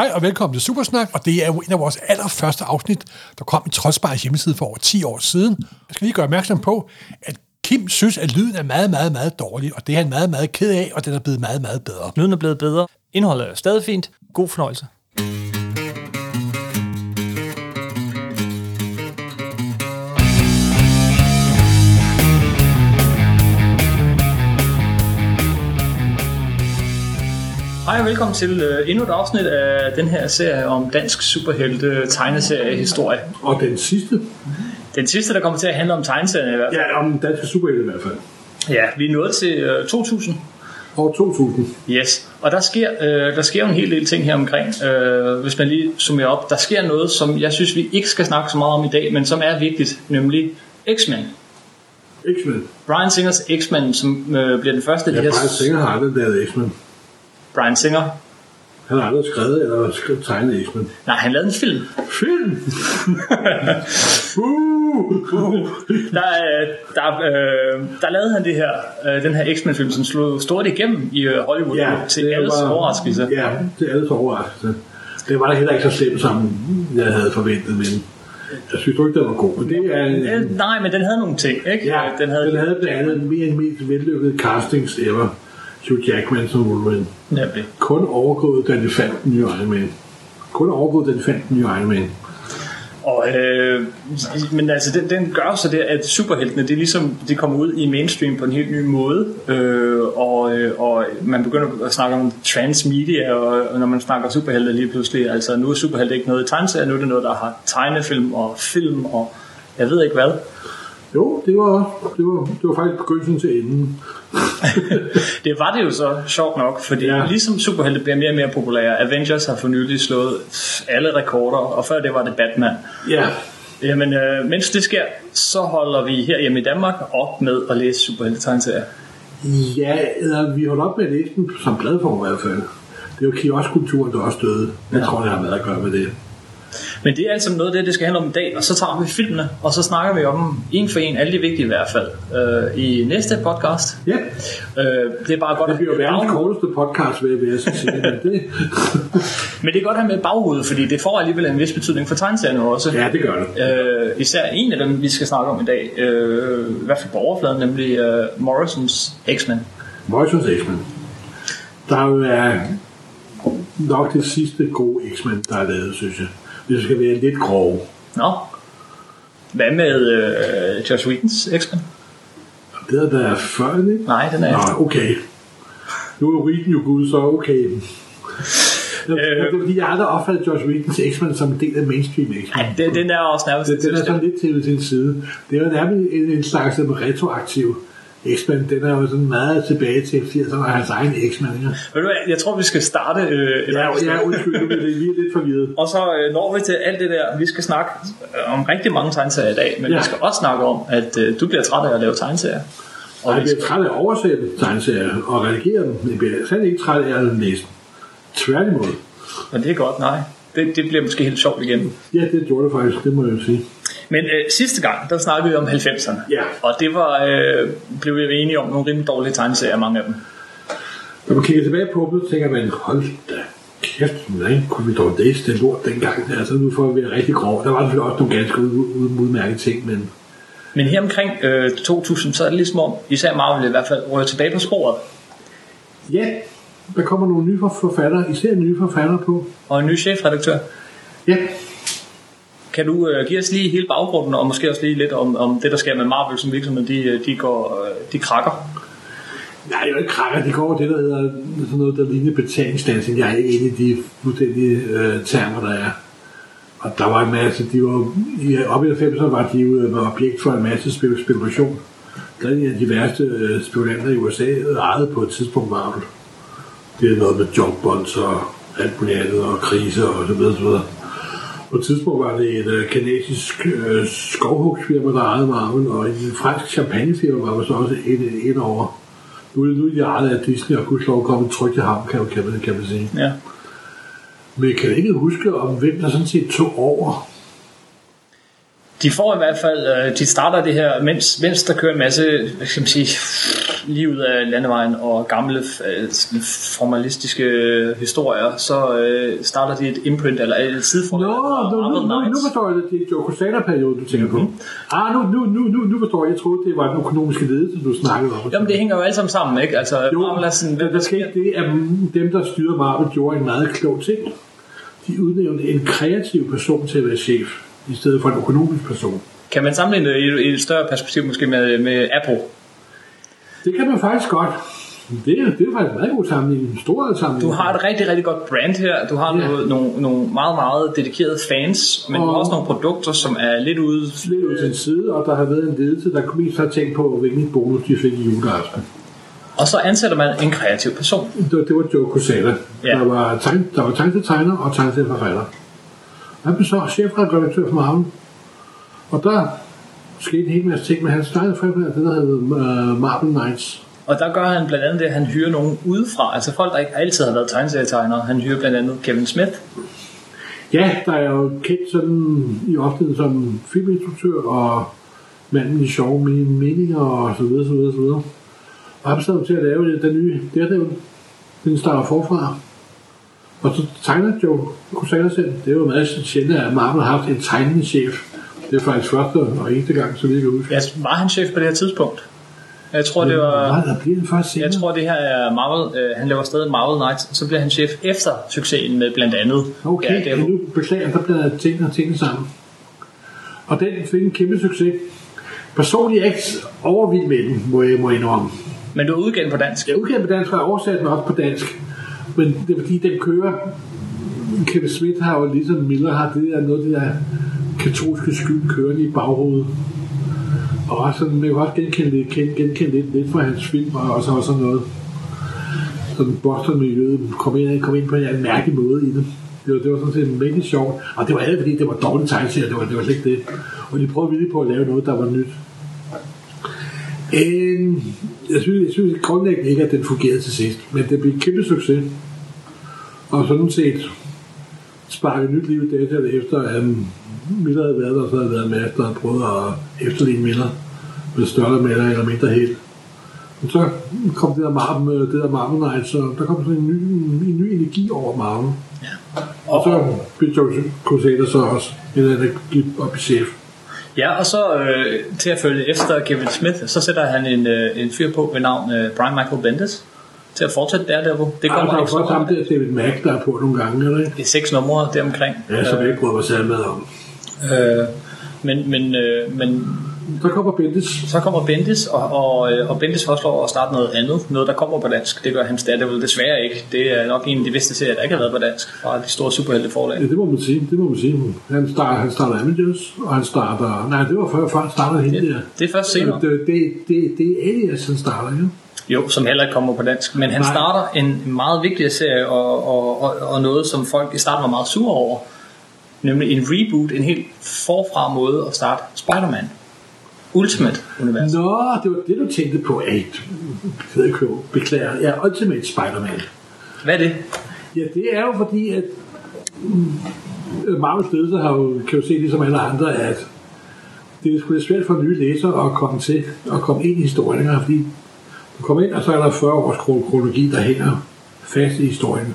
Hej og velkommen til Supersnak, og det er jo en af vores allerførste afsnit, der kom i Trodsbars hjemmeside for over 10 år siden. Jeg skal lige gøre opmærksom på, at Kim synes, at lyden er meget, meget, meget dårlig, og det er han meget, meget ked af, og den er blevet meget, meget bedre. Lyden er blevet bedre. Indholdet er stadig fint. God fornøjelse. Hej og velkommen til uh, endnu et afsnit af den her serie om dansk superhelte tegneserie historie. Og den sidste? Den sidste, der kommer til at handle om tegneserien i hvert fald. Ja, om den danske superhelte i hvert fald. Ja, vi er nået til uh, 2000. År 2000. Yes, og der sker, øh, der sker jo en hel del ting her omkring, øh, hvis man lige summerer op. Der sker noget, som jeg synes, vi ikke skal snakke så meget om i dag, men som er vigtigt, nemlig X-Men. X-Men. Brian Singers X-Men, som øh, bliver den første af Ja, de her... Brian Singer har aldrig lavet X-Men. Brian Singer. Han har aldrig skrevet eller skrevet tegnet X-Men. Nej, han lavede en film. Film! uh! Der, øh, der, øh, der lavede han det her, øh, den her X-Men-film, som slog stort igennem i øh, Hollywood Ja, til det alles var- overraskelse. Ja, det er alles overraskelse. Det var da heller ikke så slemt, som jeg havde forventet, men jeg synes du ikke, det var god. Men det er, Øh, nej, men den havde nogle ting, ikke? ja, den havde, den havde blandt andet mere end mest vellykkede castings ever. Hugh Jackman som Wolverine. Nemlig. Kun overgået, da de fandt den nye Iron Man. Kun overgået, da de fandt den nye Iron Man. Og, øh, men altså, den, den gør så det, at superheltene, det er ligesom, de kommer ud i mainstream på en helt ny måde, øh, og, øh, og man begynder at snakke om transmedia, og, og når man snakker superhelte lige pludselig, altså nu er superhelte ikke noget i tegneserier, nu er det noget, der har tegnefilm og film, og jeg ved ikke hvad. Jo, det var, det var, det var faktisk begyndelsen til enden. Det var det jo så sjovt nok, fordi ja. Ligesom superhelte bliver mere og mere populære, Avengers har for nylig slået alle rekorder, og før det var det Batman. Ja. Jamen, øh, mens det sker, så holder vi her hjemme i Danmark op med at læse superhelte-tegneserier. Ja, eller vi holdt op med at læse den som bladform i hvert fald. Det er jo kioskkulturen, der også døde. Jeg Ja. tror, det har været at gøre med det. Men det er altså noget af det, det skal handle om i dag, og så tager vi filmene, og så snakker vi om dem en for en, alle de vigtige i hvert fald, øh, i næste podcast. Ja, Øh, det er bare godt det bliver jo verdens at korteste podcast, vil jeg sige. Men det, Men det er godt at have med baghovedet, fordi det får alligevel en vis betydning for tegneserierne også. ja, det gør det. Øh, især en af dem, vi skal snakke om i dag, øh, i hvert fald på overfladen, nemlig øh, Morrisons X-Men. Morrisons X-Men. Der er er nok det sidste gode X-Men, der er lavet, synes jeg. Det skal være lidt grove. Nå, hvad med øh, Josh Whedons X-Men? Det er der før, ikke? Nej, den er Nå, okay. Nu er Whedon jo gud, så okay. Det er fordi, jeg aldrig opfattet Josh Whedons X-Men som en del af mainstream X-Men. Nej, det, den er også nærmest Den, den er sådan lidt til sin side. Det er jo nærmest en, en slags retroaktiv X-Men. Den er jo sådan meget tilbage til 80'erne og hans egen X-Men. Ved du hvad, jeg tror, vi skal starte øh, et Ja, ja, undskyld, nu bliver det lige lidt forvirret. Og så øh, når vi til alt det der, vi skal snakke øh, om rigtig mange tegneserier i dag, men ja. Vi skal også snakke om, at øh, du bliver træt af at lave tegneserier. Og jeg bliver træt af at oversætte tegneserier og redigere dem. Jeg bliver slet ikke træt af at læse dem. Tværtimod. men det er godt, nej. Det, det bliver måske helt sjovt igen. Ja, det gjorde det faktisk, det må jeg jo sige. Men øh, sidste gang, der snakkede vi om 90'erne. Ja. Og det var, øh, blev vi enige om nogle rimelig dårlige tegneserier, mange af dem. Når man kigger tilbage på dem, så tænker man, hold da kæft, hvordan kunne vi dog læse det lort dengang? Altså nu får vi være rigtig grov. Der var selvfølgelig også nogle ganske ud- ud- udmærkede ting, men Men her omkring øh, 2000, så er det ligesom om, især Marvel i hvert fald, rører tilbage på sporet. ja, der kommer nogle nye forfattere, især nye forfattere på. Og en ny chefredaktør. Ja, kan du øh, give os lige hele baggrunden, og måske også lige lidt om, om det, der sker med Marvel som virksomhed, de, øh, de, går, øh, de krakker? Nej, det er jo ikke krakker. De går over det, der hedder sådan noget, der ligner betalingsdancing. Jeg er ikke inde i de fuldstændige øh, termer, der er. Og der var en masse, de var, i, op i 90'erne var de jo øh, var objekt for en masse spek- spekulation. Der er en af de værste øh, spekulanter i USA ejede på et tidspunkt Marvel. Det er noget med jobbonds og alt muligt andet, og kriser og så videre, så videre. På et tidspunkt var det et øh, kanadisk øh, skovhugsfirma, der ejede Marvel, og en fransk champagnefirma var så også ind, ind over. Nu det nu er de ejet af Disney, og gudslov kommet trygt i ham, kan, kan, kan man sige. Ja. Men jeg kan ikke huske, om hvem der sådan set tog over. De får i hvert fald, øh, de starter det her, mens, mens der kører en masse, hvad skal man sige, lige ud af landevejen og gamle øh, formalistiske historier, så øh, starter de et imprint eller et sideforhold. Nå, nu, nu, nu, nu forstår jeg det. Det er Joe Quesada-perioden, du tænker på. Mhm. Ah, nu, nu, nu, nu, nu forstår jeg. Jeg troede, det var den økonomiske ledelse, du snakkede om. Jamen det hænger jo alle sammen sammen, ikke? Altså, Jo, Marvel er sådan, men der skete det, at dem, der styrede Marvel, gjorde en meget klog ting. De udnævnte en kreativ person til at være chef, i stedet for en økonomisk person. kan man sammenligne det i et, i et større perspektiv måske med, med Apple? Det kan man faktisk godt. Det er, det er faktisk en meget god sammenligning. En stor sammenligning. Du har et rigtig, rigtig godt brand her. Du har Ja. nogle, nogle meget, meget dedikerede fans, men Og- og... også nogle produkter, som er lidt ude... lidt ud til en side, og der har været en ledelse, der mest har tænkt på, hvilken bonus de fik i juleaften. Og så ansætter man en kreativ person. Det det var Joe Quesada. Ja. Der var, tegn, der var tegnetegner og tegneforfatter. Han blev så chefredaktør for Marvel. Og der skete en hel masse ting med hans tegneforfatter, det der hed uh, Marvel Knights. Og der gør han blandt andet det, at han hyrer nogen udefra. Altså folk, der ikke altid har været tegneserietegnere. Han hyrer blandt andet Kevin Smith. Ja, der er jo kendt sådan i offentligheden som filminstruktør og manden i sjove meninger og så videre, så videre, så videre. Og han til at lave den nye Daredevil. Den starter forfra. Og så tegner Joe Quesada selv. Det er jo meget sjældent, at Marvel har haft en tegnende chef. Det er faktisk første og eneste gang, så vi kan huske. Ja, var han chef på det her tidspunkt? Jeg tror, det var... Nej, der bliver den først senere. Jeg tror, det her er Marvel. Øh, han laver stadig Marvel Knights. Så bliver han chef efter succesen med blandt andet. Okay, Ja, ja, det er, nu beklager, der bliver tingene og tingene sammen. Og den fik en kæmpe succes. Personligt er jeg ikke overvild med den, må jeg, må indrømme. men du er udgivet på dansk. Jeg udgav på dansk, og jeg oversat den også på dansk. Men det er fordi, den kører... Kevin Smith har jo ligesom Miller har det der noget det der katolske skyld kørende i baghovedet. Og også sådan, man kan også genkende lidt, gen- genkende lidt, lidt fra hans film, og også, også sådan noget. Sådan Boston-miljøet kom ind, kom ind på en mærkelig måde i det. Det var, det var sådan set mega sjovt. Og det var alt fordi, det var dårligt tegneserie, det var, det var slet ikke det. Og de prøvede virkelig på at lave noget, der var nyt. Øh, jeg synes, jeg synes grundlæggende ikke, at den fungerede til sidst, men det blev en kæmpe succes. Og sådan set sparket nyt liv i data efter, at Miller havde været der, så havde været der havde prøvet at efterligne Miller med større eller eller mindre held. Men så kom det der Marvel, det der Marvel Night, så der kom sådan en ny, en ny energi over Marvel. Og så blev Joe Crusader så også en gik op i chef. Ja, og så øh, til at følge efter Kevin Smith, så sætter han en, øh, en fyr på ved navn øh, Brian Michael Bendis til at fortsætte der, der hvor det kommer er ikke så meget. der David Mack, der er på nogle gange, eller ikke? Det er seks numre deromkring. Ja, som jeg ikke prøver at med om. Øh, men, men, øh, men Så kommer Bendis. så kommer Bendis, og, og, øh, og Bendis foreslår at starte noget andet. Noget, der kommer på dansk. Det gør hans Daredevil desværre ikke. Det er nok en af de bedste serier, der ikke har været på dansk fra de store superhelteforlag. Ja, det må man sige. Det må man sige. Han starter, han starter Avengers, og han starter... Nej, det var før, før han startede hende der. Det er først senere. Det, det, det, det er Alias, han starter, ja. Jo, som heller ikke kommer på dansk. Men han Nej. starter en meget vigtig serie, og, og, og, og noget, som folk i starten var meget sure over. Nemlig en reboot, en helt forfra måde at starte Spider-Man. Ultimate Univers. Nå, det var det, du tænkte på. Ej, beklager. Ja, Ultimate Spider-Man. Hvad er det? Ja, det er jo fordi, at mm, Marvels ledelse har jo, kan jo se ligesom alle andre, at det er sgu lidt svært for nye læsere at komme til at komme ind i historien, fordi du kommer ind, og så er der 40 års kro- kronologi, der hænger fast i historien.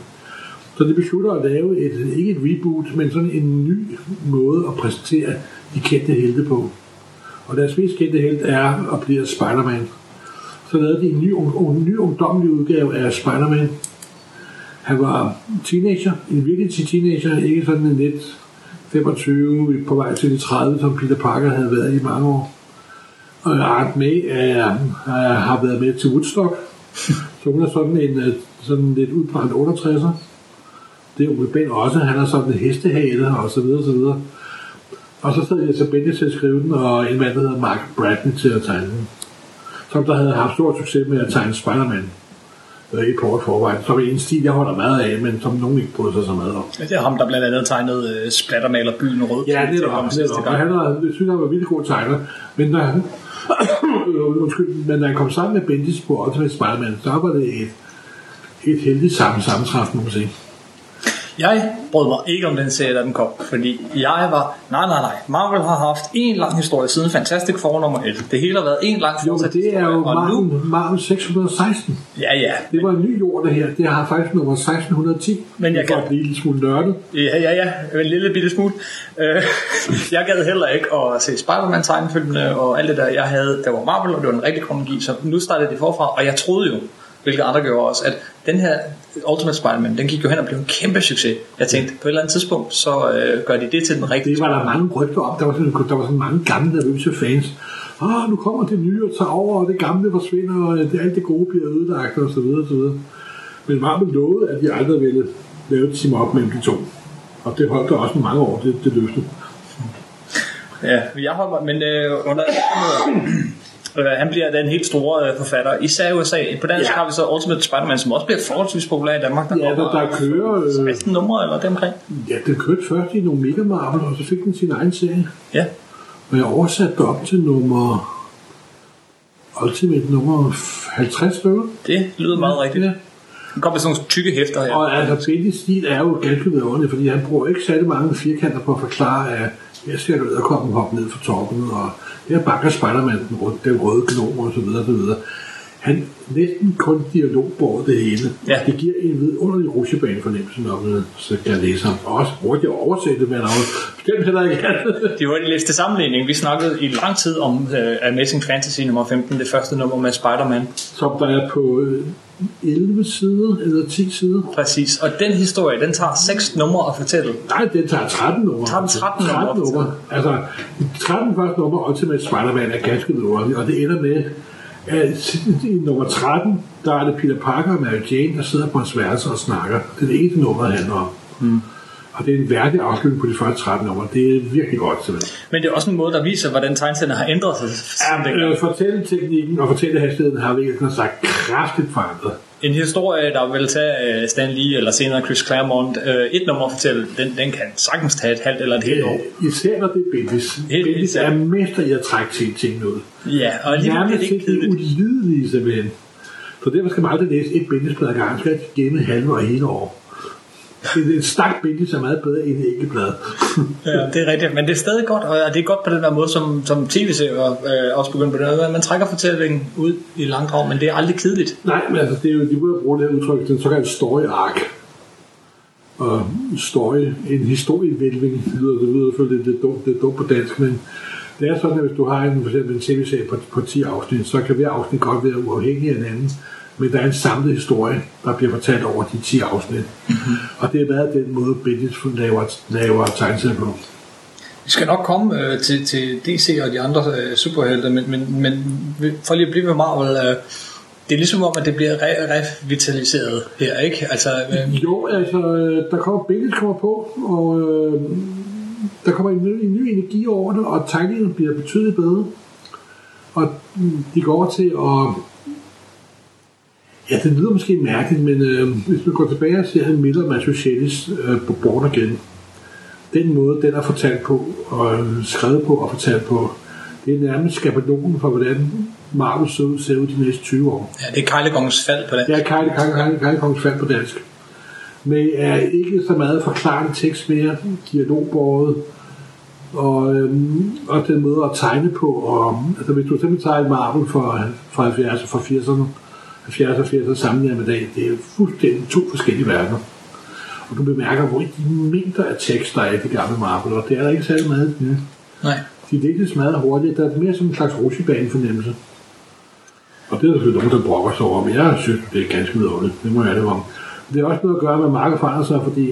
Så de beslutter at lave et, ikke et reboot, men sådan en ny måde at præsentere de kendte helte på. Og deres mest kendte held er og bliver Spider-Man. Så lavede de en ny, en ny ungdommelig udgave af Spider-Man, han var teenager, en virkelig teenager, ikke sådan en lidt 25 på vej til de 30, som Peter Parker havde været i mange år. Og Aunt May er, er, har været med til Woodstock, så hun er sådan en øh, sådan lidt udbrændt 68'er. Det er Ole Ben også, han er sådan en hestehale og så videre, så videre. Og så sad jeg så Bendis til at skrive den, og en mand, der hedder Mark Bradley til at tegne den. Som der havde haft stor succes med at tegne Spider-Man øh, i på forvejen. Som er en stil, jeg holder meget af, men som nogen ikke bryder sig så meget om. Det er ham, der blandt andet tegnede uh, Splattermaler byen rød. Ja, det er ham Og han jeg synes, han var virkelig god tegner. Men når han, øh, undskyld, men når han kom sammen med Bendis på Ultimate Spider-Man, så var det et, et heldigt sammen, sammentræf, må man sige. Jeg brød mig ikke om den serie, da den kom, fordi jeg var, nej, nej, nej, Marvel har haft en lang historie siden Fantastic Four nummer 1. Det hele har været en lang Jo, det er jo og nu, Marvel, Marvel 616. ja, ja, Det var en ny jord, det her. Det har faktisk nummer 1610. Men jeg kan- blive en lille smule nørdet. Ja, ja, ja, en lille bitte smule. Øh, jeg gad heller ikke at se Spider-Man tegnefilmene og alt det der. Jeg havde, der var Marvel, og det var en rigtig kronologi, så nu startede det forfra, og jeg troede jo, hvilket andre gjorde også, at den her Ultimate Spider-Man, den gik jo hen og blev en kæmpe succes. Jeg tænkte, på et eller andet tidspunkt, så øh, gør de det til den rigtige Det var der mange rygter om. Der var sådan, der var sådan mange gamle nervøse fans. Åh, nu kommer det nye og tager over, og det gamle forsvinder, og det, alt det gode bliver ødelagt, og så videre, og så videre. Men Marvel lovede, at de aldrig ville lave et op mellem de to. Og det holdt der også mange år, det, det løste. Ja, jeg hopper, men øh, under øh, han bliver den helt store øh, forfatter, især i USA. På dansk Ja. har vi så Ultimate Spider-Man, som også bliver forholdsvis populær i Danmark. Ja, der, der kører... Øh, 16 numre eller deromkring. ja, den kørte først i nogle Mega Marvel, og så fik den sin egen serie. Ja. Og jeg oversatte det op til nummer... Ultimate nummer 50 stykker. Det lyder meget rigtigt. Ja. Den kommer med sådan nogle tykke hæfter her. Og altså, Bendis stil er jo ganske vidunderlig, fordi han bruger ikke særlig mange firkanter på at forklare, at her ser du æderkoppen hoppe ned fra toppen, og her bakker Spider-Man den, røde, den røde gnom og så videre, og så videre. Han næsten kun dialogbord det hele. Ja. Det giver en vidunderlig rutsjebane fornemmelse, når man så kan læse ham. Og også hurtigt oversætte, der er bestemt heller ikke er. De hurtigt læste sammenligning. Vi snakkede i lang tid om uh, Amazing Fantasy nummer 15, det første nummer med Spider-Man. Som der er på øh, 11 sider, eller 10 sider. Præcis. Og den historie, den tager 6 numre at fortælle. Nej, det tager 13 numre. Tager den 13 numre? 13 numre. Altså, de 13 første numre Ultimate Spider-Man er ganske vidunderlige, og det ender med, at i nummer 13, der er det Peter Parker og Mary Jane, der sidder på hans værelse og snakker. Det er det eneste nummer, det handler om. Mm. Og det er en værdig afslutning på de første 13 numre. Det er virkelig godt, simpelthen. Men det er også en måde, der viser, hvordan tegneserierne har ændret sig dengang. Øh, fortælleteknikken og fortællehastigheden har virkelig sagt kraftigt forandret. En historie, der vil tage uh, Stan Lee eller senere Chris Claremont uh, et nummer at fortælle, den, den kan sagtens tage et halvt eller et helt år. Øh, især når det er Bendis. Bendis er mester i at trække ting, ting ud. Ja, og alligevel Nærmest det ikke kedeligt. ulidelige simpelthen. Så derfor skal man aldrig læse et bindesblad ad gangen. skal gemme halve og hele år. Det er en stak bindis er meget bedre end et enkelt blad. Ja, det er rigtigt, men det er stadig godt, og det er godt på den der måde, som, som tv-serier øh, også begynder på den måde. Man trækker fortællingen ud i langdrag, men det er aldrig kedeligt. Nej, men altså, det er jo, de burde bruge det her udtryk, den såkaldte story arc. Og story, en historievælving, det lyder, det lyder selvfølgelig lidt dumt, det er dumt på dansk, men det er sådan, at hvis du har en, for eksempel en tv-serie på, på 10 afsnit, så kan hver afsnit godt være uafhængig af hinanden, men der er en samlet historie, der bliver fortalt over de 10 afsnit. Mm-hmm. Og det har været den måde, Bendis laver, laver tegneserier på. Vi skal nok komme øh, til, til DC og de andre øh, superhelte, men, men, men for lige at blive ved Marvel, øh, det er ligesom om, at det bliver re- revitaliseret her, ikke? Altså, øh, Jo, altså, øh, der kommer Bendis kommer på, og øh, der kommer en ny, en ny energi over det, og tegningerne bliver betydeligt bedre. Og mm, de går over til at... Ja, det lyder måske mærkeligt, men øh, hvis man går tilbage og ser Miller Massuchetis øh, på Born Again, den måde, den er fortalt på, og øh, skrevet på og fortalt på, det er nærmest skabelonen for, hvordan Marvel ser ud, ser ud de næste 20 år. ja, det er Kejlegongs fald på det. Ja, Kejle, Kejle, Kejle, Kejle Kongens fald på dansk. Men er ikke så meget forklarende tekst mere, dialogbåret, og, øhm, og den måde at tegne på. Og, altså, hvis du simpelthen tager Marvel fra, fra 70 og fra 80'erne, 70 og 80'erne sammenlignet med dag, det er fuldstændig to forskellige verdener. Og du bemærker, hvor de mængder af tekst, der er i det gamle Marvel, og det er der ikke særlig meget nye. Nej. De læses meget hurtigt. Der er mere som en slags rutsjebane fornemmelse. Og det er der selvfølgelig nogen, der brokker sig over, men jeg synes, det er ganske vidunderligt. Det må jeg det om. Det er også noget at gøre med, markedet forandrer sig, fordi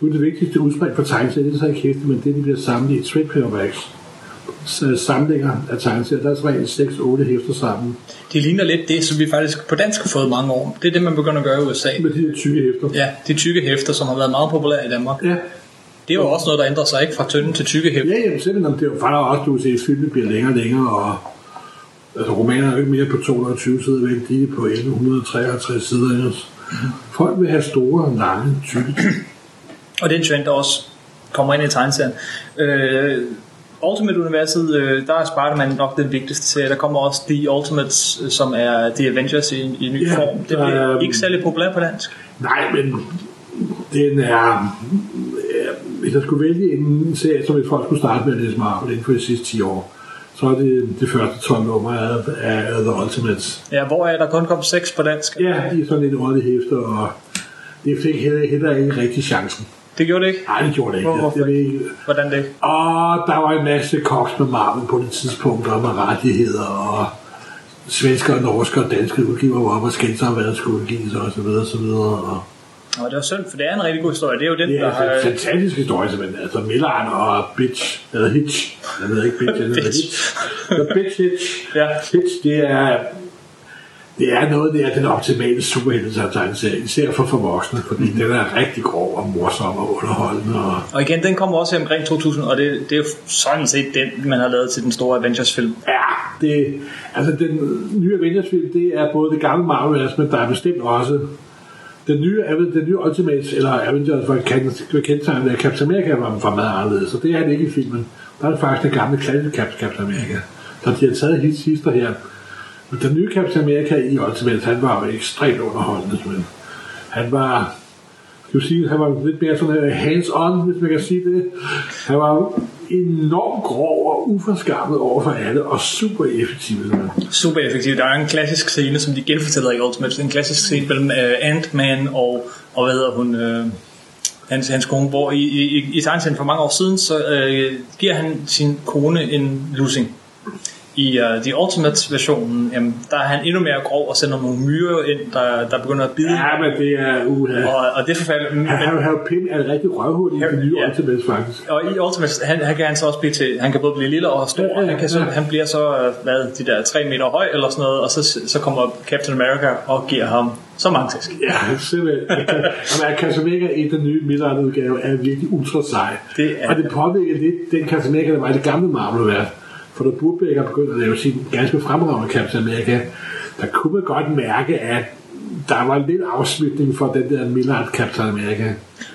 nu er det vigtigste udspring for tegneserier, det er så ikke hæfte, men det, de bliver samlet i trade paperbacks. Så samlinger af tegneserier, der er regel 6-8 hæfter sammen Det ligner lidt det, som vi faktisk på dansk har fået mange år. Det er det, man begynder at gøre i USA. med de her tykke hæfter. Ja, de tykke hæfter, som har været meget populære i Danmark. Ja, Det er jo også noget, der ændrer sig, ikke? Fra tynde til tykke hæfter. ja jamen, simpelthen, det er jo faktisk også, du kan se, at filmen bliver længere og længere, og altså, romaner er jo ikke mere på 220 sider, men de er på 1153 sider ellers. Folk vil have store, lange, tykke Og det er en trend, der også kommer ind i tegneserien. Øh, Ultimate-universet, øh, der er Spider-Man nok den vigtigste serie. Der kommer også The Ultimates, øh, som er The Avengers i, i ny Ja, form. Det er- ikke særlig populært på dansk. Nej, men Den er... øh, Hvis jeg skulle vælge en serie, som hvis folk skulle starte med at læse Marvel inden for de sidste 10 år, så er det det første 12 nummer af, af The Ultimates. Ja, hvor er der kun kommet 6 på dansk? Ja, de er sådan lidt ordentligt hæfter, og det fik heller, heller ikke rigtig chancen. Det gjorde det ikke? Nej, det gjorde det ikke. Hvor- hvorfor Jeg ved ikke. Hvordan det? Og der var en masse koks med Marvel på det tidspunkt, og med rettigheder, og svenske og norske og danske udgiver var oppe og skændte sig om, hvad der skulle udgives, og så videre, og så videre. Og Nå, det var synd, for det er en rigtig god historie. Det er jo den, det der er har... altså en fantastisk historie, simpelthen. Altså Millard og Bitch, eller Hitch. Jeg ved ikke Bitch, Bitch. Hitch. The Bitch Hitch. Ja. Hitch, det er, det er noget, det er den optimale superhelte-tegneserie, især for for voksne, fordi Mhm. den er rigtig grov og morsom og underholdende. Og Og igen, den kommer også omkring 2000, og det, det er jo sådan set den, man har lavet til den store Avengers-film. Ja, det, altså den nye Avengers-film, det er både det gamle Marvel, men der er bestemt også den nye, den nye Ultimates, eller Avengers, kendt- kendetegnet af Captain America var, var meget anderledes, og det er det ikke i filmen. Der er det faktisk den gamle klassiske Cap- Captain America. Så de har taget hit sidste her. Men den nye Captain America i Ultimates, han var jo ekstremt underholdende, men han var, skal vi sige, han var lidt mere sådan øh, hands-on, hvis man kan sige det. Han var enormt grov og uforskammet over for alle, og super effektiv. Super effektiv. Der er en klassisk scene, som de genfortæller i Ultimate. En klassisk scene mellem uh, Ant-Man og, og hvad hedder hun... Uh, hans, hans kone, hvor i, i, i, i for mange år siden, så øh, giver han sin kone en losing. I uh, The Ultimate versionen, jamen, der er han endnu mere grov og sender nogle myrer ind, der, der begynder at bide. Ja, men det er uha. Og, og det er forfærdeligt. Men, Han har jo Pim er et rigtig røvhul i det nye Ja. Ultimates, faktisk. Og i Ultimate, han, han kan han så også blive til, han kan både blive lille og stor, Ja, ja, han, kan så, ja. han bliver så, øh, hvad, de der 3 meter høj eller sådan noget, og så, så kommer Captain America og giver ham så mange tæsk. Ja, simpelthen. Og Casamega i den nye Midland-udgave er virkelig ultra sej. Det er og det påvirker lidt den Casamega, der var i det gamle Marvel-værd. For da Burbeck begyndte at lave sin ganske fremragende Captain America, der kunne man godt mærke, at der var lidt afsmitning for den der Millard Captain America.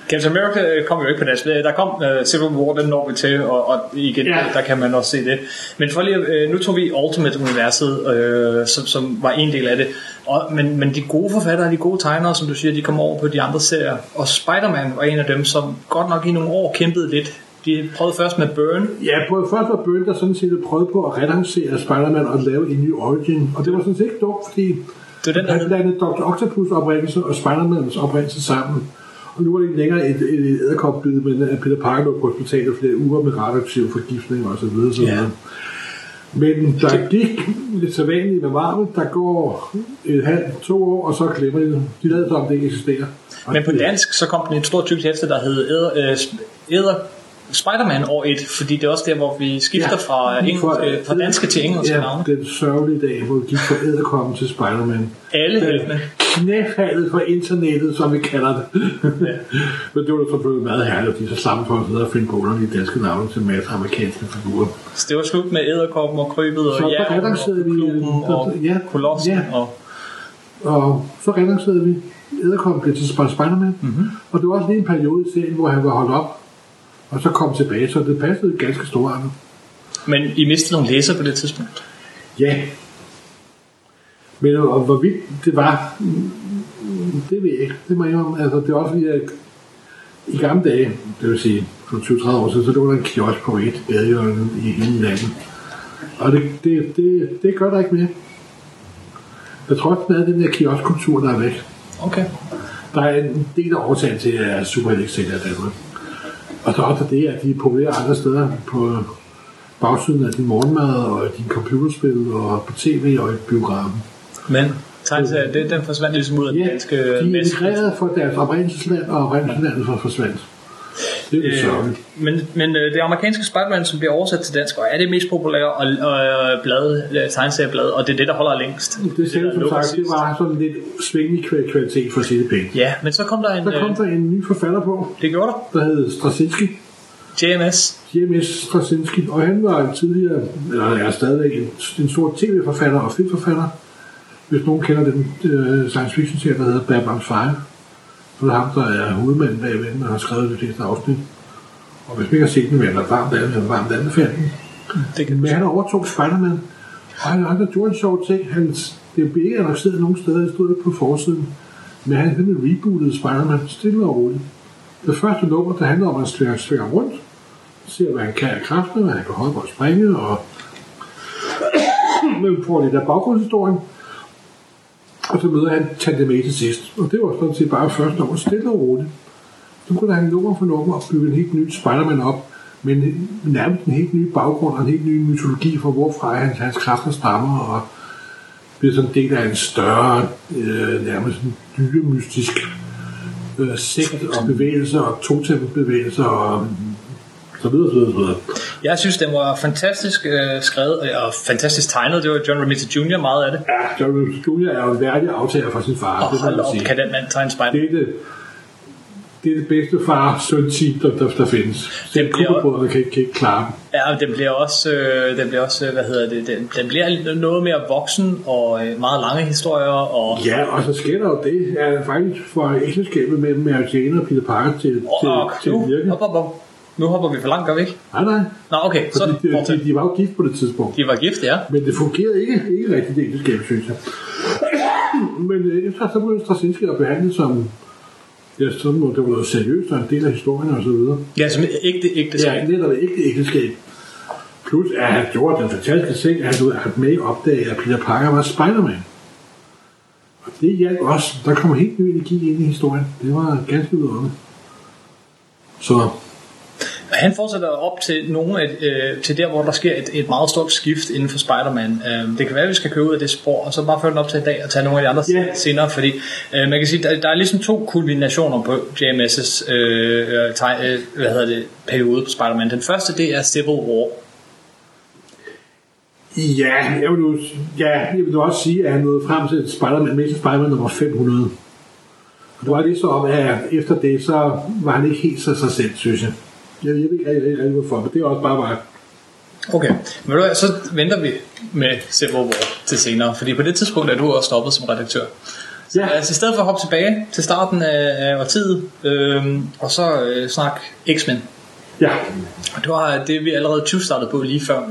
Captain America øh, kom jo ikke på dansk. Der kom uh, Civil War, den når vi til, og, og igen, Ja. ja. der kan man også se det. Men for lige, uh, nu tog vi Ultimate-universet, uh, som, som var en del af det. Og, men, men de gode forfattere, de gode tegnere, som du siger, de kom over på de andre serier. Og Spider-Man var en af dem, som godt nok i nogle år kæmpede lidt. De prøvede først med Burn, Ja, på først var Bøn, der sådan set prøvede på at relancere Spider-Man og lave en ny origin. Og det var sådan set ikke dumt, fordi Det er den, han blandede Dr. Octopus oprindelse og Spider-Mans oprindelse sammen. Og nu var det ikke længere et, et, et æderkopbid, men at Peter Parker lå på hospitalet flere uger med radioaktiv forgiftning og så videre. Så Ja. Men der gik lidt så vanligt med Marvel, der går et halvt, to år, og så glemmer de det. De lavede som om det ikke eksisterer. Og Men på det- dansk, så kom den et stort tykt hæfte, der hed Æder, øh, Æder Spider-Man år 1, fordi det er også der, hvor vi skifter ja, fra, øh, fra danske til engelske ja, navne. den sørgelige dag, hvor vi gik fra æderkoppen til Spider-Man. Alle heltene. knæfaldet for internettet, som vi kalder det. Men det var da selvfølgelig meget herligt, at de så sammen for at sidde og finde på underlige danske navne til en masse amerikanske figurer. Så det var slut med æderkoppen og krybet og Så ja, relancerede vi- klubben og ja, kolossen ja. og Og så relancerede vi æderkoppen blev til Sp- Spider-Man. Mm-hmm. Og det var også lige en periode i serien, hvor han var holdt op, og så kom tilbage, så det passede ganske stort. Men I mistede nogle læser på det tidspunkt. Ja. Men og hvorvidt det var, det ved jeg ikke. Det må jeg. Altså, det er også fordi, at i gamle dage, det vil sige for 20-30 år siden, så lå der en kiosk på et gadehjørne i hele landet. Og det, det, det, det gør der ikke mere. Jeg tror ikke, at den der kioskkultur, der er væk. Okay. Der er en del af årsagen til, at Superhelix sælger i Danmark. Og så også det, at de er populære andre steder på bagsiden af din morgenmad, og din computerspil, og på tv og i biografen. Men tegneserien, det, den forsvandt ligesom ud af den Ja, danske de er integreret for deres oprindelsesland, og oprindelseslandet for forsvandt. Det er Øh, men, men øh, det amerikanske Spider-Man, som bliver oversat til dansk, og er det mest populære og, og øh, blad, øh, tegneserieblad, og det er det, der holder længst. Det selv der som sagt, det sidst. var sådan lidt svingende kva- kvalitet for det pænt. Ja, men så kom der en... Der kom Øh, der en ny forfatter på, det gjorde der. der hed Straczynski. JMS. JMS Straczynski, og han var tidligere, eller er stadigvæk en, en stor tv-forfatter og filmforfatter. Hvis nogen kender den øh, science fiction serie, der hedder Babylon's Fire, så er det ham, der er hovedmanden bagved og har skrevet det fleste afsnit. Og hvis man ikke har set den, vil jeg varmt af den, varmt anbefale den. Det kan Men han overtog Spider-Man, og han har gjort en sjov ting. Han, det blev ikke annonceret nogen steder, det stod ikke på forsiden. Men han, han rebootet Spider-Man stille og roligt. Det første nummer, der handler om, at han svinger rundt, ser, hvad han kan af kræfter, hvad han kan på at springe, og men får lidt af baggrundshistorien. Og så møder han Tante May til sidst. Og det var sådan set bare første nummer, stille og roligt. Så kunne han nummer for nummer og bygge en helt ny Spider-Man op, men nærmest en helt ny baggrund og en helt ny mytologi for, hvorfra hans, hans kræfter stammer, og bliver sådan en del af en større, øh, nærmest en dyremystisk øh, sekt og bevægelser og totembevægelser og så videre, videre, videre. Jeg synes, den var fantastisk øh, skrevet og fantastisk tegnet. Det var John Romita Jr. meget af det. Ja, John Romita Jr. er jo en værdig aftager for sin far. Og det hold op, sige. kan den mand tegne Spider-Man. Det er det, det er det bedste far søn team, der, der, der findes. Det bliver- kan, ikke- kan ikke klare dem. Ja, den bliver også, øh, den bliver også, øh, hvad hedder det, den, den bliver noget mere voksen og øh, meget lange historier og, Ja, og så sker der jo det, at faktisk for ægteskabet mellem Mary Jane og Peter Parker til, til, og, til nu, at virke. hop, hop, hop. Nu hopper vi for langt, gør vi ikke? Nej, nej. Nå, okay, så de, de, de, var jo gift på det tidspunkt. De var gift, ja. Men det fungerede ikke, ikke rigtigt, det ægteskab, synes jeg. Men øh, efter så blev Straczynski at behandle som Ja, så må det var noget seriøst og en del af historien og så videre. Ja, som ægte, ægte Ja, netop et ægte ægteskab. Plus at han gjorde den fantastiske ting, at han med opdage, at Peter Parker var Spider-Man. Og det hjalp også. Der kom helt ny energi ind i historien. Det var ganske vidunderligt. Så Han fortsætter op til nogle af, øh, til der, hvor der sker et, et meget stort skift inden for Spider-Man. Øh, det kan være, at vi skal køre ud af det spor, og så bare føre den op til i dag og tage nogle af de andre yeah. senere, fordi øh, man kan sige, der, der er ligesom to kulminationer på JMS' øh, øh, teg, øh, hvad hedder det, periode på Spider-Man. Den første, det er Civil War. ja, jeg vil, ja, jeg vil nu også sige, at han nåede frem til Spider-Man, Mr. Spider-Man nummer 500. Og det var lige så om, at efter det, så var han ikke helt så sig selv, synes jeg. Jeg, jeg ved ikke rigtig, hvorfor, men det er også bare mig. Okay, men du så venter vi med Civil War til senere, fordi på det tidspunkt er du også stoppet som redaktør. Så Ja. altså, i stedet for at hoppe tilbage til starten af, af årtiet, øh, og så øh, snak X-Men. Ja, Og det var det, vi allerede 20 startede på lige før.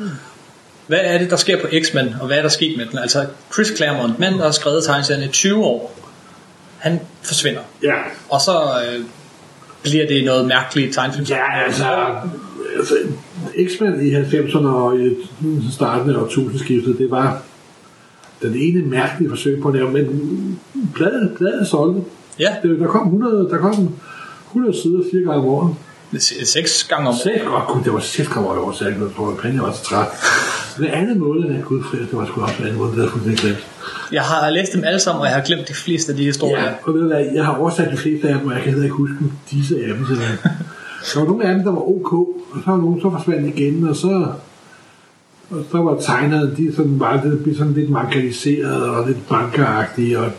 Hvad er det, der sker på X-Men, og hvad er der sket med den? Altså, Chris Claremont, mand, der har skrevet tegneserien i 20 år, han forsvinder. ja. Og så øh, bliver det noget mærkeligt tegnefilm. Ja, altså, altså X-Men i 90'erne og i starten af årtusindskiftet, det var den ene mærkelige forsøg på at lave, men bladet, bladet solgte. Ja, Det, der kom 100, der kom 100 sider fire gange om året. seks gange om året. Seks godt, gud, det var seks gange om året, så jeg tror, at penge var så træt. Den anden måned, den gud fri, det var sgu også den anden måned, jeg fuldstændig glemt. Jeg har læst dem alle sammen, og jeg har glemt de fleste af de historier. Ja, og ved du hvad, jeg har oversat de fleste af dem, og jeg kan heller ikke huske disse af dem. simpelthen. Der var nogle af dem, der var ok, og så var nogle, så forsvandt igen, og så, og så var tegnerne, de sådan var det blev sådan lidt marginaliseret og lidt bankeragtige, og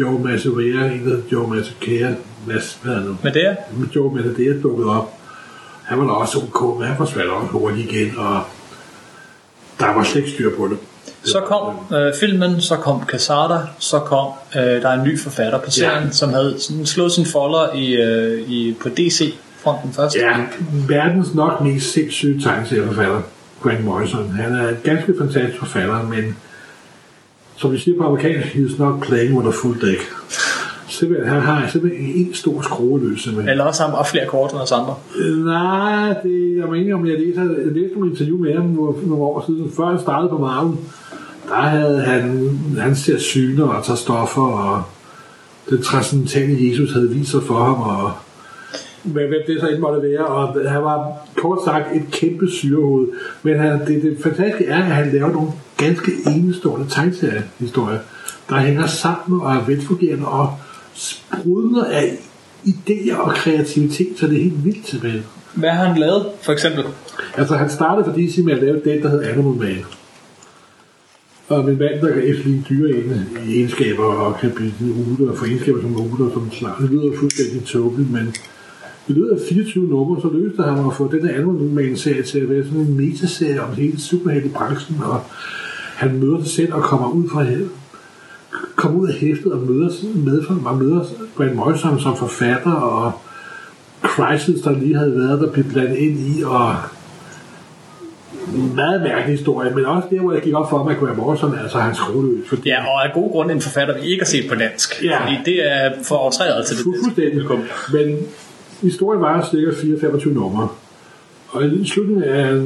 Joe Masovera, en der Joe Masovera, Mas, hvad er det nu? Er, Joe Masovera dukkede op. Han var da også ok, men han forsvandt også hurtigt igen, og der var slet ikke styr på det. så kom øh, filmen, så kom Casada, så kom øh, der er en ny forfatter på serien, Ja. som havde sådan slået sin folder i, øh, i, på DC-fronten først. Ja, verdens nok mest sindssyge tegneserieforfatter, Grant Morrison. Han er en ganske fantastisk forfatter, men som vi siger på amerikansk, he's not playing with a full deck. Simpelthen, han har simpelthen en stor skrueløs. Simpelthen. Eller også har han flere kort end os andre. Nej, det, jeg mener, om jeg læser, jeg læste nogle interview med ham nogle, nogle år siden, før han startede på Marvel. Der havde han, han ser syner og tager stoffer, og den transcendentale Jesus havde vist sig for ham, og hvad, hvad det så end måtte være, og han var kort sagt et kæmpe syrehoved. Men han, det, det fantastiske er, at han laver nogle ganske enestående tegneseriehistorier, der hænger sammen og er velfungerende og sprudler af idéer og kreativitet, så det er helt vildt simpelthen. Hvad har han lavet, for eksempel? Altså, han startede for DC med at lave det, der hed Animal Man. Og en mand, der kan efterligne dyre egenskaber og kan blive ude og få egenskaber som ude og som slag. Det lyder fuldstændig tåbeligt, men i løbet af 24 numre, så løste han at få den her Animal Man-serie til at være sådan en metaserie om hele superheltebranchen, og han møder sig selv og kommer ud fra kommer ud af hæftet og møder, med, og møder Grant Morrison som forfatter, og Crisis, der lige havde været, der blev blandet ind i, og en meget mærkelig historie, men også der, hvor jeg gik op for mig, at Graham Morrison er altså hans skroløs. Fordi Ja, og af god grund en forfatter, vi ikke har set på dansk. Ja. Fordi det er for årtræet til det Fu- fuldstændig. Men historien var cirka 4-25 numre. Og i slutningen af,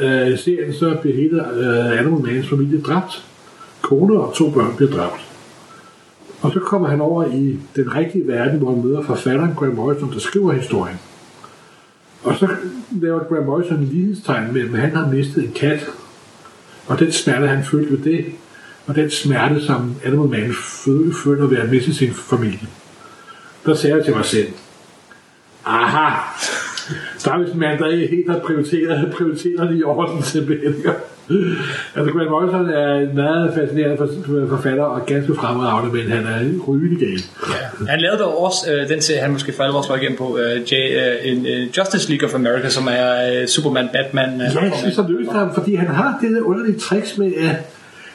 af serien, så bliver hele uh, Animal Mans familie dræbt. Kone og to børn bliver dræbt. Og så kommer han over i den rigtige verden, hvor han møder forfatteren Graham Morrison, der skriver historien. Og så laver Graham Morrison en lighedstegn med, at han har mistet en kat. Og den smerte, han følte ved det, og den smerte, som Animal Man føler ved at miste sin familie. Der sagde jeg til mig selv, aha, der er vist en mand, der ikke helt har prioriteret, prioriteret i orden simpelthen. altså, Grant Morrison er en meget fascinerende forfatter og ganske fremragende, men han er rygende gal. Ja. Han lavede dog også øh, den serie, han måske for alvor slår igennem på, øh, J, øh, en, øh, Justice League of America, som er øh, Superman, Batman. Øh, ja, jeg synes, han løste ham, fordi han har det der underlige tricks med, at